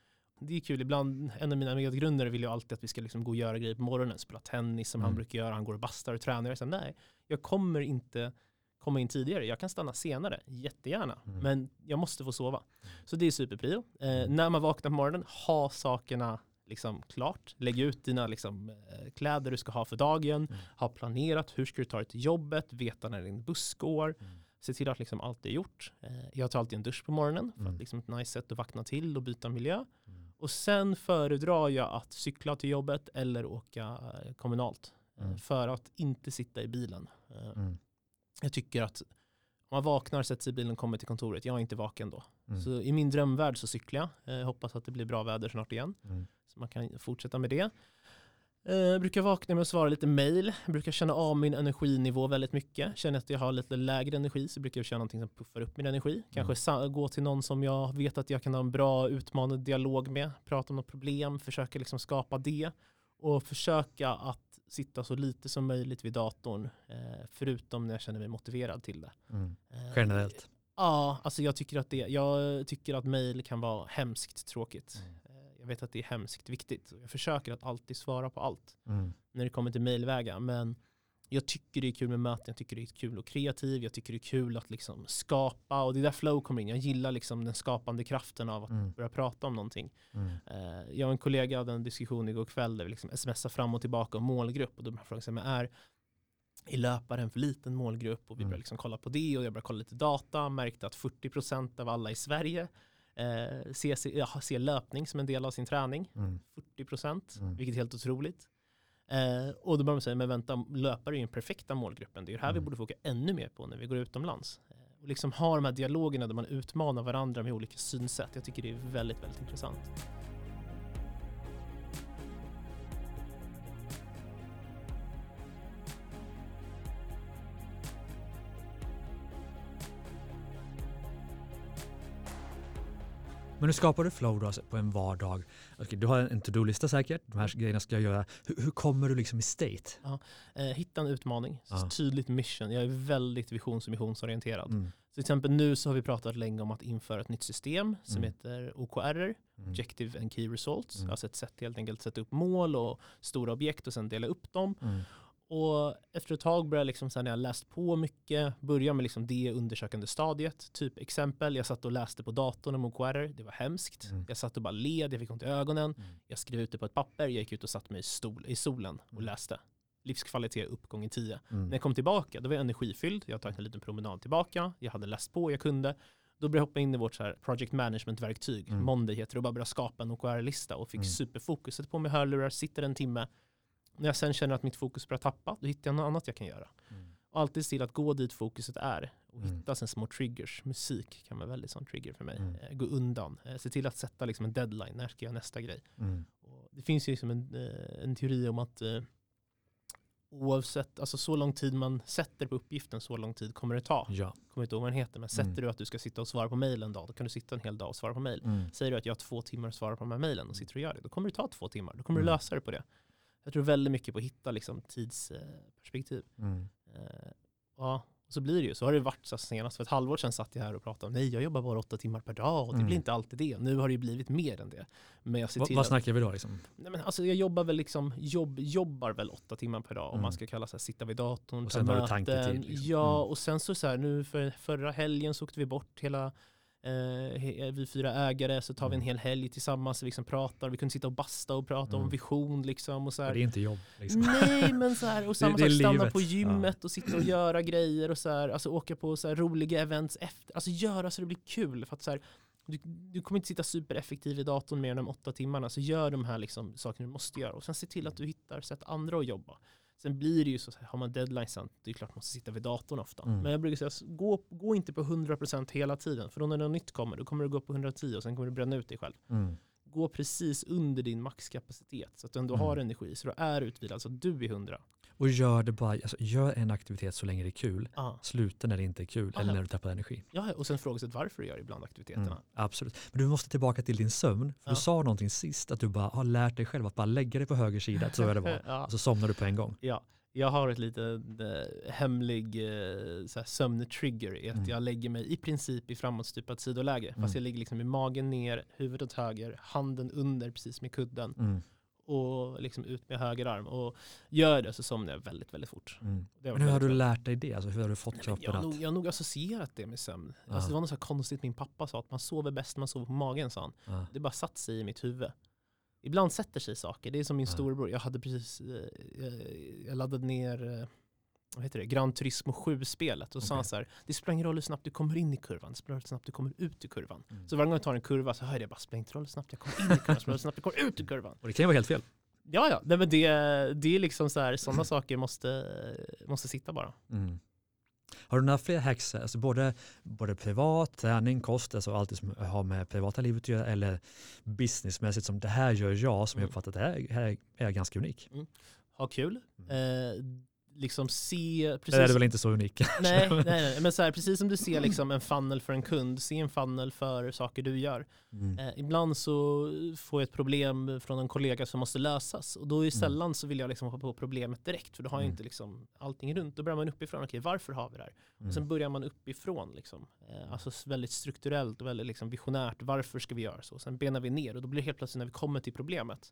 Det är kul, ibland, en av mina medgrundare vill ju alltid att vi ska liksom gå och göra grejer på morgonen, spela tennis som han Mm. brukar göra, han går och bastar och tränar. Jag säger nej, jag kommer inte komma in tidigare, jag kan stanna senare, jättegärna, Mm. men jag måste få sova. Så det är superprio. Eh, Mm. när man vaknar på morgonen, ha sakerna liksom klart. Lägg ut dina liksom, eh, kläder du ska ha för dagen, Mm. ha planerat hur ska du ta dig till jobbet, veta när din buss går, Mm. se till att liksom allt är gjort. Eh, jag tar alltid en dusch på morgonen för Mm. att liksom ett nice sätt att vakna till och byta miljö. Mm. Och sen föredrar jag att cykla till jobbet eller åka eh, kommunalt. Mm. För att inte sitta i bilen. Mm. Jag tycker att om man vaknar, sätter sig i bilen och kommer till kontoret, jag är inte vaken då. Mm. Så i min drömvärld så cyklar jag. Eh, hoppas att det blir bra väder snart igen. Mm. Så man kan fortsätta med det. Jag brukar vakna med att svara lite mail. Brukar känna av min energinivå väldigt mycket. Känner att jag har lite lägre energi så brukar jag köra någonting som puffar upp min energi. Kanske mm. gå till någon som jag vet att jag kan ha en bra utmanande dialog med. Prata om något problem, försöka liksom skapa det. Och försöka att sitta så lite som möjligt vid datorn. Eh, förutom när jag känner mig motiverad till det. Mm. Generellt? Ja, alltså jag tycker att det, jag tycker att mail kan vara hemskt tråkigt. Mm. Jag vet att det är hemskt viktigt. Jag försöker att alltid svara på allt mm. när det kommer till mailvägar. Men jag tycker det är kul med möten, jag tycker det är kul och kreativ, jag tycker det är kul att liksom skapa och det är där flow kommer in. Jag gillar liksom den skapande kraften av att mm. börja prata om någonting. Mm. Uh, jag och en kollega hade en diskussion igår kväll där vi liksom smsar fram och tillbaka om målgrupp och då frågade jag är i löparen för liten målgrupp och vi mm. började liksom kolla på det och jag började kolla lite data, märkte att 40% av alla i Sverige eh, ser, ja, ser löpning som en del av sin träning. Mm. 40 procent, mm. vilket är helt otroligt. Eh, och då börjar man säga, men vänta, löpare är ju den perfekta målgruppen. Det är det här mm. vi borde fokusera ännu mer på när vi går utomlands. Eh, och liksom ha de här dialogerna där man utmanar varandra med olika synsätt. Jag tycker det är väldigt, väldigt intressant. Men hur skapar du flow då alltså på en vardag? Okay, du har en to-do-lista säkert, de här grejerna ska jag göra. Hur, hur kommer du liksom i state? Ja, eh, hitta en utmaning, ja. tydligt mission. Jag är väldigt visions och missionsorienterad. Mm. Så till exempel nu så har vi pratat länge om att införa ett nytt system som mm. heter OKR, mm. Objective and Key Results. Mm. Alltså ett sätt helt enkelt att sätta upp mål och stora objekt och sen dela upp dem. Mm. Och efter ett tag började jag, liksom, när jag läst på mycket, börja med liksom det undersökande stadiet. Typ exempel, jag satt och läste på datorn om OKR, det var hemskt. Mm. Jag satt och bara led, jag fick ont i ögonen. Mm. Jag skrev ut det på ett papper, jag gick ut och satt mig i, stol, i solen och mm. läste. Livskvalitet upp gånger tio. Mm. När jag kom tillbaka, då var jag energifylld. Jag tagit en liten promenad tillbaka, jag hade läst på, jag kunde. Då började jag hoppa in i vårt så project management-verktyg, mm. Monday heter det, och bara börja skapa en OKR-lista och fick mm. superfokuset på mig hörlurar, sitter en timme, när jag sen känner att mitt fokus börjar tappa, då hittar jag något annat jag kan göra. Mm. Alltid till att gå dit fokuset är och mm. hitta sen små triggers. Musik kan vara väldigt sån trigger för mig. Mm. Eh, gå undan. Eh, se till att sätta liksom en deadline. När ska jag göra nästa grej? Mm. det finns ju liksom en, eh, en teori om att oavsett, alltså så lång tid man sätter på uppgiften, så lång tid kommer det ta. Ja. Kommer inte ihåg vad den heter, men sätter mm. du att du ska sitta och svara på mail en dag, då kan du sitta en hel dag och svara på mail. Mm. Säger du att jag har två timmar att svara på de här mailen och sitter och gör det, då kommer det ta två timmar. Då kommer du lösa det på det. Jag tror väldigt mycket på att hitta liksom, tidsperspektiv. Mm. Uh, ja, så blir det ju. Så har det varit så senast för ett halvår sedan satt jag här och pratade om nej, jag jobbar bara åtta timmar per dag och det mm. blir inte alltid det. Nu har det ju blivit mer än det. Men jag ser till vad snackar vi då? Liksom? Nej, men alltså, jag jobbar väl liksom, jobb, jobbar väl åtta timmar per dag mm. om man ska kalla sig sitta vid datorn, och sen du tanketid. Liksom. Ja, mm. och sen så, så här, nu för förra helgen så åkte vi bort hela Eh, vi fyra ägare så tar vi en mm. hel helg tillsammans och liksom pratar. Vi kunde sitta och basta och prata mm. om vision. Liksom, och så här. Det är inte jobb. Liksom. Nej, men så här, och samma sak, stanna livet. på gymmet ja. och sitta och göra grejer och så här, alltså åka på så här roliga events efter. Alltså göra så det blir kul. För att så här, du, du, kommer inte sitta supereffektiv i datorn mer än de åtta timmarna. Så gör de här liksom, sakerna du måste göra. Och sen se till att du hittar sätt andra att jobba. Sen blir det ju så, har man deadlines, det är klart man måste sitta vid datorn ofta. Mm. Men jag brukar säga, gå, gå inte på 100% hela tiden. För då när något nytt kommer, då kommer du gå på 110 och sen kommer du bränna ut dig själv. Mm. Gå precis under din maxkapacitet så att du ändå mm. har energi. Så du är utvilad, så att du är 100. Och gör det bara, alltså, gör en aktivitet så länge det är kul. Ah. Sluta när det inte är kul ah. eller när du tappar energi. Ja, och sen frågasätt varför du gör ibland aktiviteterna. Mm, absolut. Men du måste tillbaka till din sömn. För ja. Du sa någonting sist, att du bara har lärt dig själv att bara lägga dig på höger sida, så är det var. ja. Och så somnar du på en gång. Ja, jag har ett litet äh, hemlig äh, sömntrigger i att mm. jag lägger mig i princip i framåtstupat sidoläge. Mm. Fast jag ligger liksom med magen ner, huvudet åt höger, handen under precis med kudden. Och liksom ut med höger arm. Och gör det så somnar jag väldigt, väldigt fort. Mm. Men hur har du lärt dig det? Alltså, hur har du fått kroppen jag, har nog, jag har nog associerat det med sömn. Ah. Alltså, det var något så konstigt min pappa sa, att man sover bäst när man sover på magen, sa han. Ah. Det bara satt sig i mitt huvud ibland sätter sig saker. Det är som min ja. storebror. Jag hade precis, eh, jag laddade ner eh, vad heter det, Gran Turismo 7-spelet och okay. sa han så här, det spelar ingen roll hur snabbt du kommer in i kurvan, det spelar hur snabbt du kommer ut i kurvan. Mm. Så varje gång jag tar en kurva så hör jag bara, spelar inte roll hur snabbt jag kommer in i kurvan, spelar hur snabbt jag kommer ut i kurvan. Och det kan ju vara helt fel. Ja, ja, Nej, men det, det är liksom så här, sådana saker måste, måste sitta bara. Mm. Har du några fler hacks, alltså både, både privat, träning, kost, alltså allt det som har med privata livet att göra eller businessmässigt som det här gör jag som jag Mm. uppfattar att det här, här är jag ganska unik. Ha kul. Eh, liksom se, precis, Det är väl inte så unik? nej, nej, nej, men så här, precis som du ser liksom en funnel för en kund, se en funnel för saker du gör. Mm. Eh, ibland så får jag ett problem från en kollega som måste lösas och då är Mm. sällan så vill jag liksom hoppa på problemet direkt för då har jag Mm. inte liksom allting runt. Då börjar man uppifrån, okej varför har vi det här? Och sen Mm. börjar man uppifrån liksom. Eh, alltså väldigt strukturellt och väldigt liksom visionärt. Varför ska vi göra så? Sen benar vi ner och då blir det helt plötsligt när vi kommer till problemet,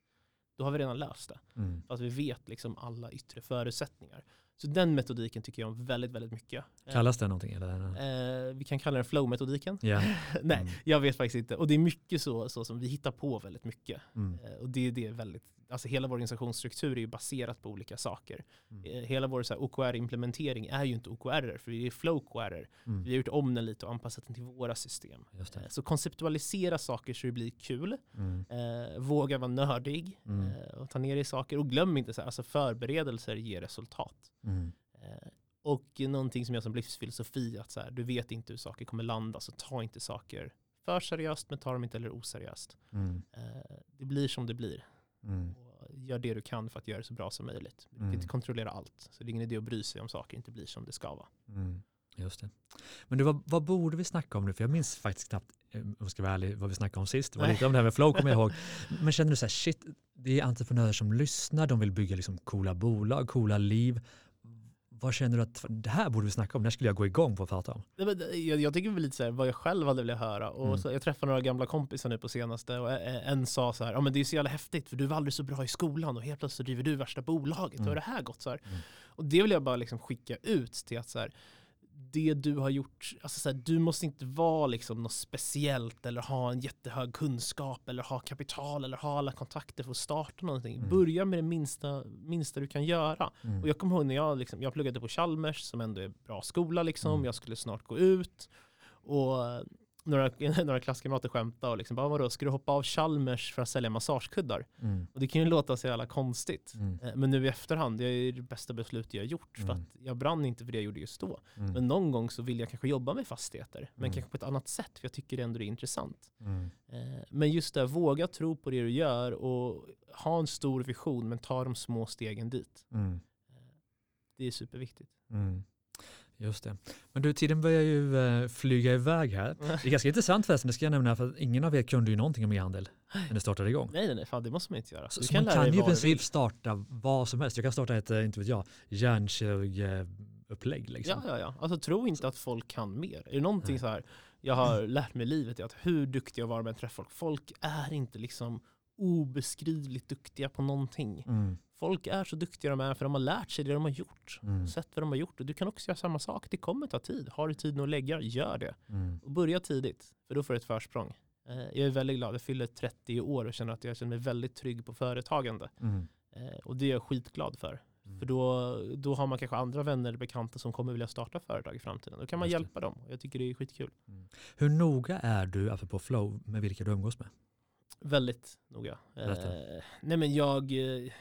då har vi redan löst det. Mm. För att vi vet liksom alla yttre förutsättningar. Så den metodiken tycker jag om väldigt, väldigt mycket. Eh, Kallas det någonting? Eller? Eh, vi kan kalla den flow-metodiken. Ja. Nej, Mm. jag vet faktiskt inte. Och det är mycket så, så som vi hittar på väldigt mycket. Mm. Eh, och det, det är väldigt, alltså hela vår organisationsstruktur är ju baserat på olika saker. Mm. Eh, hela vår så OKR-implementering är ju inte OKR, för det är flow-OKR. Mm. Vi har gjort om den lite och anpassat den till våra system. Eh, så konceptualisera saker så det blir kul. Mm. Eh, våga vara nördig Mm. eh, och ta ner i saker. Och glöm inte, så här, alltså förberedelser ger resultat. Mm. Eh, och någonting som jag som livsfilosofi, att så här, du vet inte hur saker kommer landa, så ta inte saker för seriöst, men ta dem inte heller oseriöst. Mm. Det blir som det blir. Mm. Och gör det du kan för att göra det så bra som möjligt. Du kan Mm. inte kontrollera allt, så det är ingen idé att bry sig om saker inte blir som det ska vara. Mm. Just det. Men du, vad, vad borde vi snacka om nu? För jag minns faktiskt knappt, eh, om jag ska vara ärlig, vad vi snackade om sist. Det var Nej. lite om det här med flow kommer jag ihåg. Men känner du så här, shit, det är entreprenörer som lyssnar, de vill bygga liksom coola bolag, coola liv. Vad känner du att det här borde vi snacka om? Det här skulle jag gå igång på att prata om. Men Jag, jag tycker väl lite så här, vad jag själv hade velat höra. Och Mm. så, jag träffade några gamla kompisar nu på senaste och en, en sa så här, ja men det är så jävla häftigt för du var aldrig så bra i skolan och helt plötsligt driver du värsta bolaget. Mm. Hur har det här gått? Så här. Mm. Och det vill jag bara liksom skicka ut till att så här, det du har gjort, alltså så här, du måste inte vara liksom något speciellt eller ha en jättehög kunskap eller ha kapital eller ha alla kontakter för att starta någonting. Mm. Börja med det minsta, minsta du kan göra. Mm. Och jag kommer ihåg när jag, liksom, jag pluggade på Chalmers som ändå är bra skola liksom. Mm. Jag skulle snart gå ut. Och några, några klasskamrater skämtade och liksom bara vadå, ska du hoppa av Chalmers för att sälja massagekuddar? Mm. Och det kan ju låta så jävla konstigt. Mm. Eh, Men nu i efterhand, det är det bästa beslutet jag har gjort. För Mm. att jag brann inte för det jag gjorde just då. Mm. Men någon gång så vill jag kanske jobba med fastigheter. Men Mm. kanske på ett annat sätt, för jag tycker ändå det är intressant. Mm. Eh, Men just det, våga tro på det du gör och ha en stor vision, men ta de små stegen dit. Mm. Det är superviktigt. Mm. Just det. Men du, tiden börjar ju eh, flyga iväg här. Det är ganska intressant förresten, det ska jag nämna, för ingen av er kunde ju någonting om e-handel när det startade igång. Nej, nej, nej, fan det måste man inte göra. Så, så man lära kan ju i princip starta vad som helst. Jag kan starta ett, eh, inte vet jag, hjärnkirurgupplägg. Liksom. Ja, ja, ja. Alltså tro inte att folk kan mer. Är det någonting Nej. så här jag har lärt mig i livet är att hur duktig jag var med att träffa folk. Folk är inte liksom obeskrivligt duktiga på någonting. Mm. Folk är så duktiga de är för de har lärt sig det de har gjort. Mm. Sett vad de har gjort. Och du kan också göra samma sak. Det kommer ta tid. Har du tid att lägga, gör det. Mm. Och börja tidigt, för då får du ett försprång. Eh, Jag är väldigt glad. Jag fyller 30 år och känner att jag känner mig väldigt trygg på företagande. Mm. Eh, Och det är jag skitglad för. Mm. För då, då har man kanske andra vänner eller bekanta som kommer vilja starta företag i framtiden. Då kan man hjälpa dem. Jag tycker det är skitkul. Hur noga är du, apropå flow, med vilka du umgås med? Väldigt noga. Eh, nej men jag, eh,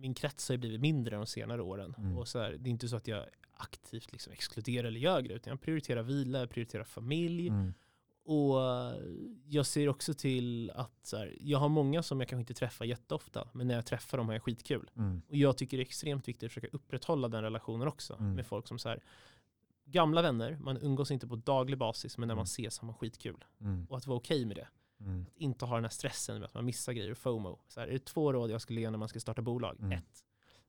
min krets har ju blivit mindre de senare åren. Mm. Och så här, det är inte så att jag aktivt liksom exkluderar eller gör det, utan jag prioriterar vila, jag prioriterar familj. Mm. Och jag ser också till att så här, jag har många som jag kanske inte träffar jätteofta, men när jag träffar dem har jag skitkul. Mm. Och jag tycker det är extremt viktigt att försöka upprätthålla den relationen också Mm. med folk som så här, gamla vänner, man umgås inte på daglig basis, men när man Mm. ses har man skitkul. Mm. Och att vara okej med det. Mm. Att inte ha den här stressen med att man missar grejer, FOMO. Så här, är det två råd jag skulle ge när man ska starta bolag? Mm. Ett,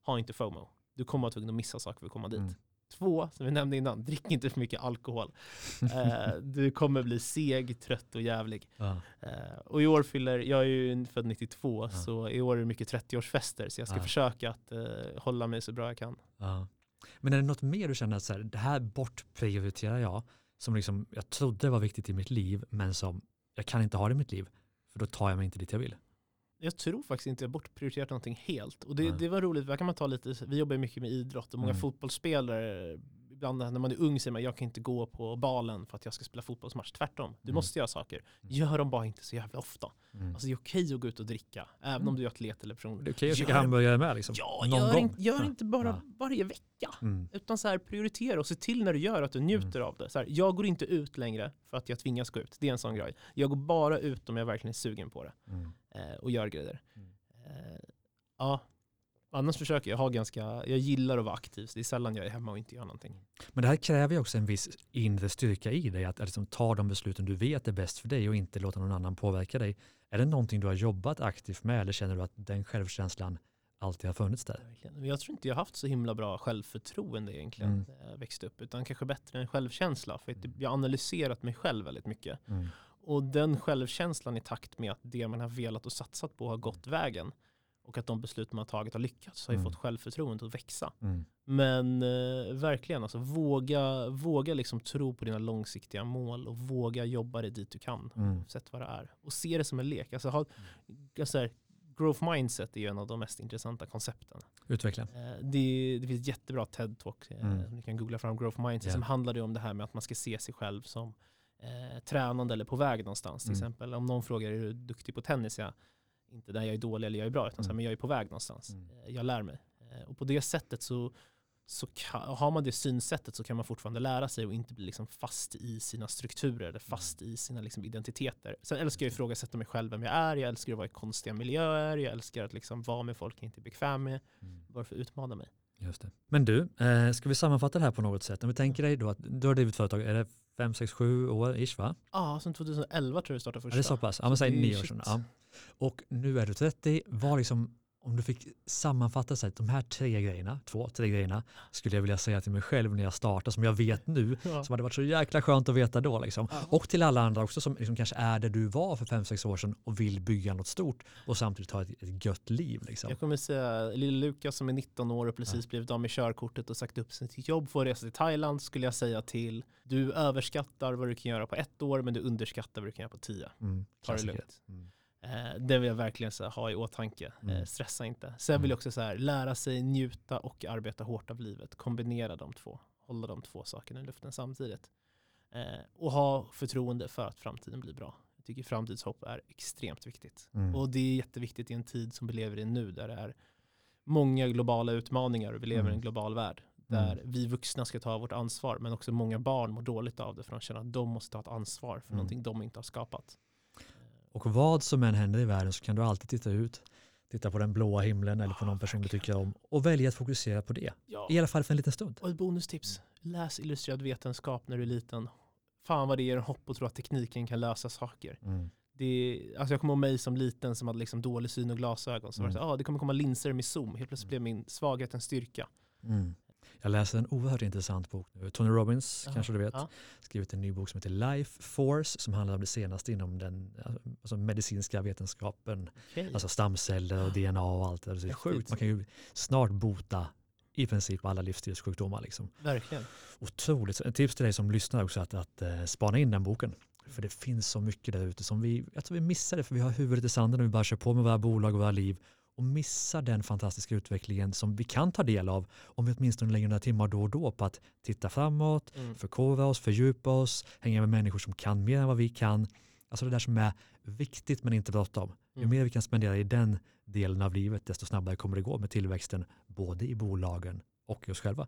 ha inte FOMO. Du kommer att vara tvungen att missa saker för att komma dit. Mm. Två, som vi nämnde innan, drick inte för mycket alkohol. eh, du kommer bli seg, trött och jävlig. Ja. Eh, och i år fyller, jag är ju född 92, Ja. så i år är det mycket 30-årsfester. Så jag ska Ja. försöka att eh, hålla mig så bra jag kan. Men är det något mer du känner att så här, det här bortprioriterar jag, som liksom, jag trodde var viktigt i mitt liv, men som jag kan inte ha det i mitt liv, för då tar jag mig inte dit jag vill. Jag tror faktiskt inte jag bortprioriterat någonting helt. Och det, Nej. det var roligt, där kan man ta lite, vi jobbar mycket med idrott och många Mm. fotbollsspelare ibland när man är ung säger man jag kan inte gå på balen för att jag ska spela fotbollsmatch. Tvärtom, du Mm. måste göra saker. Mm. Gör dem bara inte så jävla ofta. Mm. Alltså det är okej att gå ut och dricka, även Mm. om du är atlet eller person. Det är okej att käka hamburgare med liksom. Ja, Någon gör, gång. inte, gör inte bara Ja. varje vecka. Mm. Utan så här, prioritera och se till när du gör att du njuter av det. Så här, jag går inte ut längre för att jag tvingas gå ut. Det är en sån grej. Jag går bara ut om jag verkligen är sugen på det. Mm. Eh, och gör grejer. Mm. Eh, ja, annars försöker jag ha ganska, jag gillar att vara aktiv. Så det är sällan jag är hemma och inte gör någonting. Men det här kräver ju också en viss inre styrka i dig, att, att liksom ta de besluten du vet är bäst för dig och inte låta någon annan påverka dig. Är det någonting du har jobbat aktivt med eller känner du att den självkänslan alltid har funnits där? Verkligen. Jag tror inte jag har haft så himla bra självförtroende egentligen Mm. när jag växte upp. Utan kanske bättre än självkänsla. För att jag har analyserat mig själv väldigt mycket. Mm. Och den självkänslan i takt med att det man har velat och satsat på har gått vägen och att de beslut man har tagit har lyckats har ju Mm. fått självförtroendet att växa. Mm. Men eh, verkligen, alltså, våga, våga liksom tro på dina långsiktiga mål och våga jobba dig dit du kan. Mm. Oavsett vad det är. Och se det som en lek. Alltså, ha, alltså, här, growth mindset är ju en av de mest intressanta koncepten. Utveckla. Eh, Det, det finns ett jättebra TED-talk, eh, Mm. som ni kan googla fram, Growth Mindset, Ja. som handlar om det här med att man ska se sig själv som eh, tränande eller på väg någonstans. Till Mm. exempel om någon frågar är du duktig på tennis? Jag, inte där jag är dålig eller jag är bra, utan så här, Mm. men jag är på väg någonstans. Mm. Eh, Jag lär mig. Eh, Och på det sättet så, så kan, har man det synsättet så kan man fortfarande lära sig och inte bli liksom fast i sina strukturer eller fast i sina liksom identiteter. Sen älskar jag att ifrågasätta mig själv vem jag är, jag älskar att vara i konstiga miljöer, jag älskar att liksom vara med folk jag inte är bekväm med. Mm. Bara för att utmana mig. Just det. Men du, eh, ska vi sammanfatta det här på något sätt? Om vi tänker dig då att du har drivit företag, är det fem, sex, sju år ish va? Ja, sen 2011 tror jag vi startade Ja, första. det är så pass. Ja, men säg det är nio år shit. sedan. Ja. Och nu är du 30. Vad liksom, om du fick sammanfatta sig, de här tre grejerna, två, tre grejerna, skulle jag vilja säga till mig själv när jag startar, som jag vet nu, Ja. som hade varit så jäkla skönt att veta då. Liksom. Ja. Och till alla andra också som liksom kanske är där du var för fem, sex år sedan och vill bygga något stort och samtidigt ha ett, ett gött liv. Liksom. Jag kommer säga, lille Lukas som är 19 år och precis blivit av med körkortet och sagt upp sitt jobb för att resa till Thailand skulle jag säga till du överskattar vad du kan göra på ett år men du underskattar vad du kan göra på tio. Mm, Ta det lugnt. Mm. Eh, det vill jag verkligen så här, ha i åtanke. Mm. Eh, stressa inte. Sen Mm. vill jag också så här, lära sig njuta och arbeta hårt av livet. Kombinera de två. Hålla de två sakerna i luften samtidigt. Eh, och ha förtroende för att framtiden blir bra. Jag tycker framtidshopp är extremt viktigt. Mm. Och det är jätteviktigt i en tid som vi lever i nu där det är många globala utmaningar och vi lever i Mm. en global värld. Där vi vuxna ska ta vårt ansvar men också många barn mår dåligt av det för de känner att de måste ta ett ansvar för Mm. någonting de inte har skapat. Och vad som än händer i världen så kan du alltid titta ut, titta på den blåa himlen eller på någon person du tycker om och välja att fokusera på det. Ja. I alla fall för en liten stund. Och ett bonustips. Läs illustrerad vetenskap när du är liten. Fan vad det ger en hopp att tro att tekniken kan lösa saker. Mm. Det alltså jag kommer ihåg mig som liten som hade liksom dålig syn och glasögon. Så var det Mm. så, ah, det kommer komma linser med zoom. Helt plötsligt blev min svaghet en styrka. Mm. Jag läser en oerhört intressant bok nu. Tony Robbins, Ja, kanske du vet, ja. skrivit en ny bok som heter Life Force som handlar om det senaste inom den alltså medicinska vetenskapen. Okej. Alltså stamceller och DNA och allt. det där. Det är sjukt. Man kan ju snart bota i princip alla livsstilssjukdomar. Liksom. Verkligen. Otroligt. Ett tips till dig som lyssnar också att, att eh, spana in den boken. För det finns så mycket där ute som vi, jag tror vi missar det för vi har huvudet i sanden och vi bara kör på med våra bolag och våra liv och missar den fantastiska utvecklingen som vi kan ta del av om vi åtminstone lägger några timmar då och då på att titta framåt, Mm. förkovra oss, fördjupa oss, hänga med människor som kan mer än vad vi kan. Alltså det där som är viktigt men inte bråttom. Ju Mm. mer vi kan spendera i den delen av livet desto snabbare kommer det gå med tillväxten både i bolagen och i oss själva.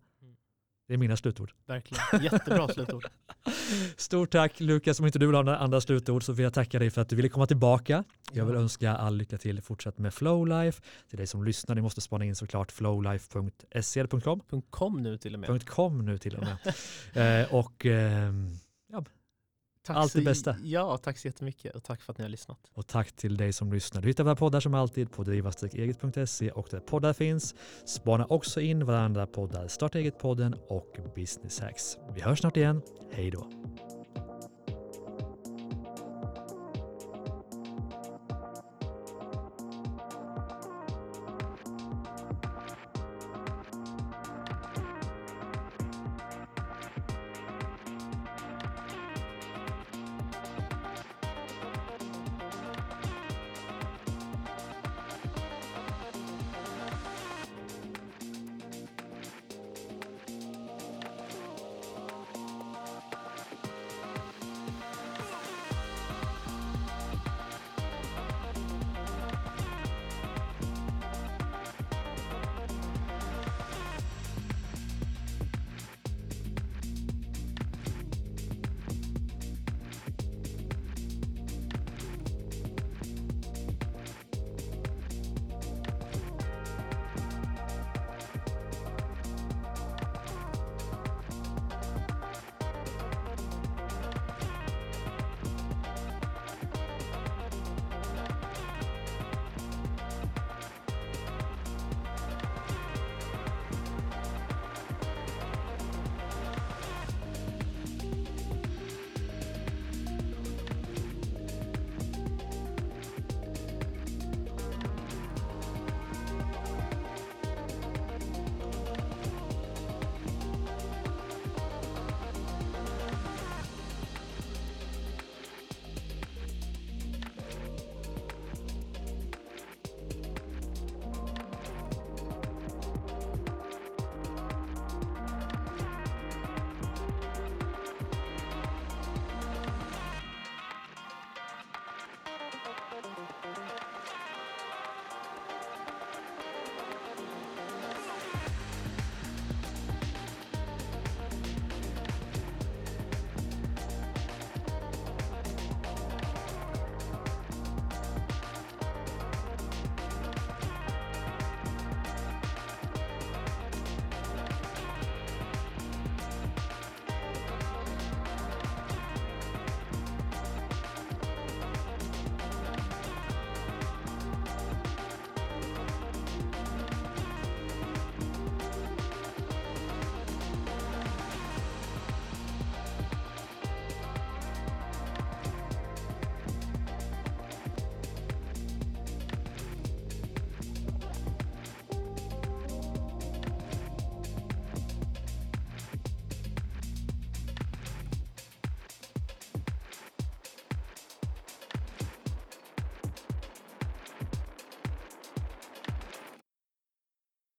Det är mina slutord. Verkligen. Jättebra slutord. Stort tack Lukas, om inte du vill ha några andra slutord så vill jag tacka dig för att du ville komma tillbaka. Jag vill önska all lycka till fortsatt med Flowlife. Till dig som lyssnar, ni måste spana in såklart flowlife.se.com. .com nu till och med. .com nu till och med. eh, och, ehm, Tack allt det bästa. Ja, tack så jättemycket och tack för att ni har lyssnat. och tack till dig som lyssnar. Du hittar våra poddar som alltid på driva-eget.se och där poddar finns. Spana också in varandra poddar Starta eget-podden och Business Hacks. Vi hörs snart igen. Hej då!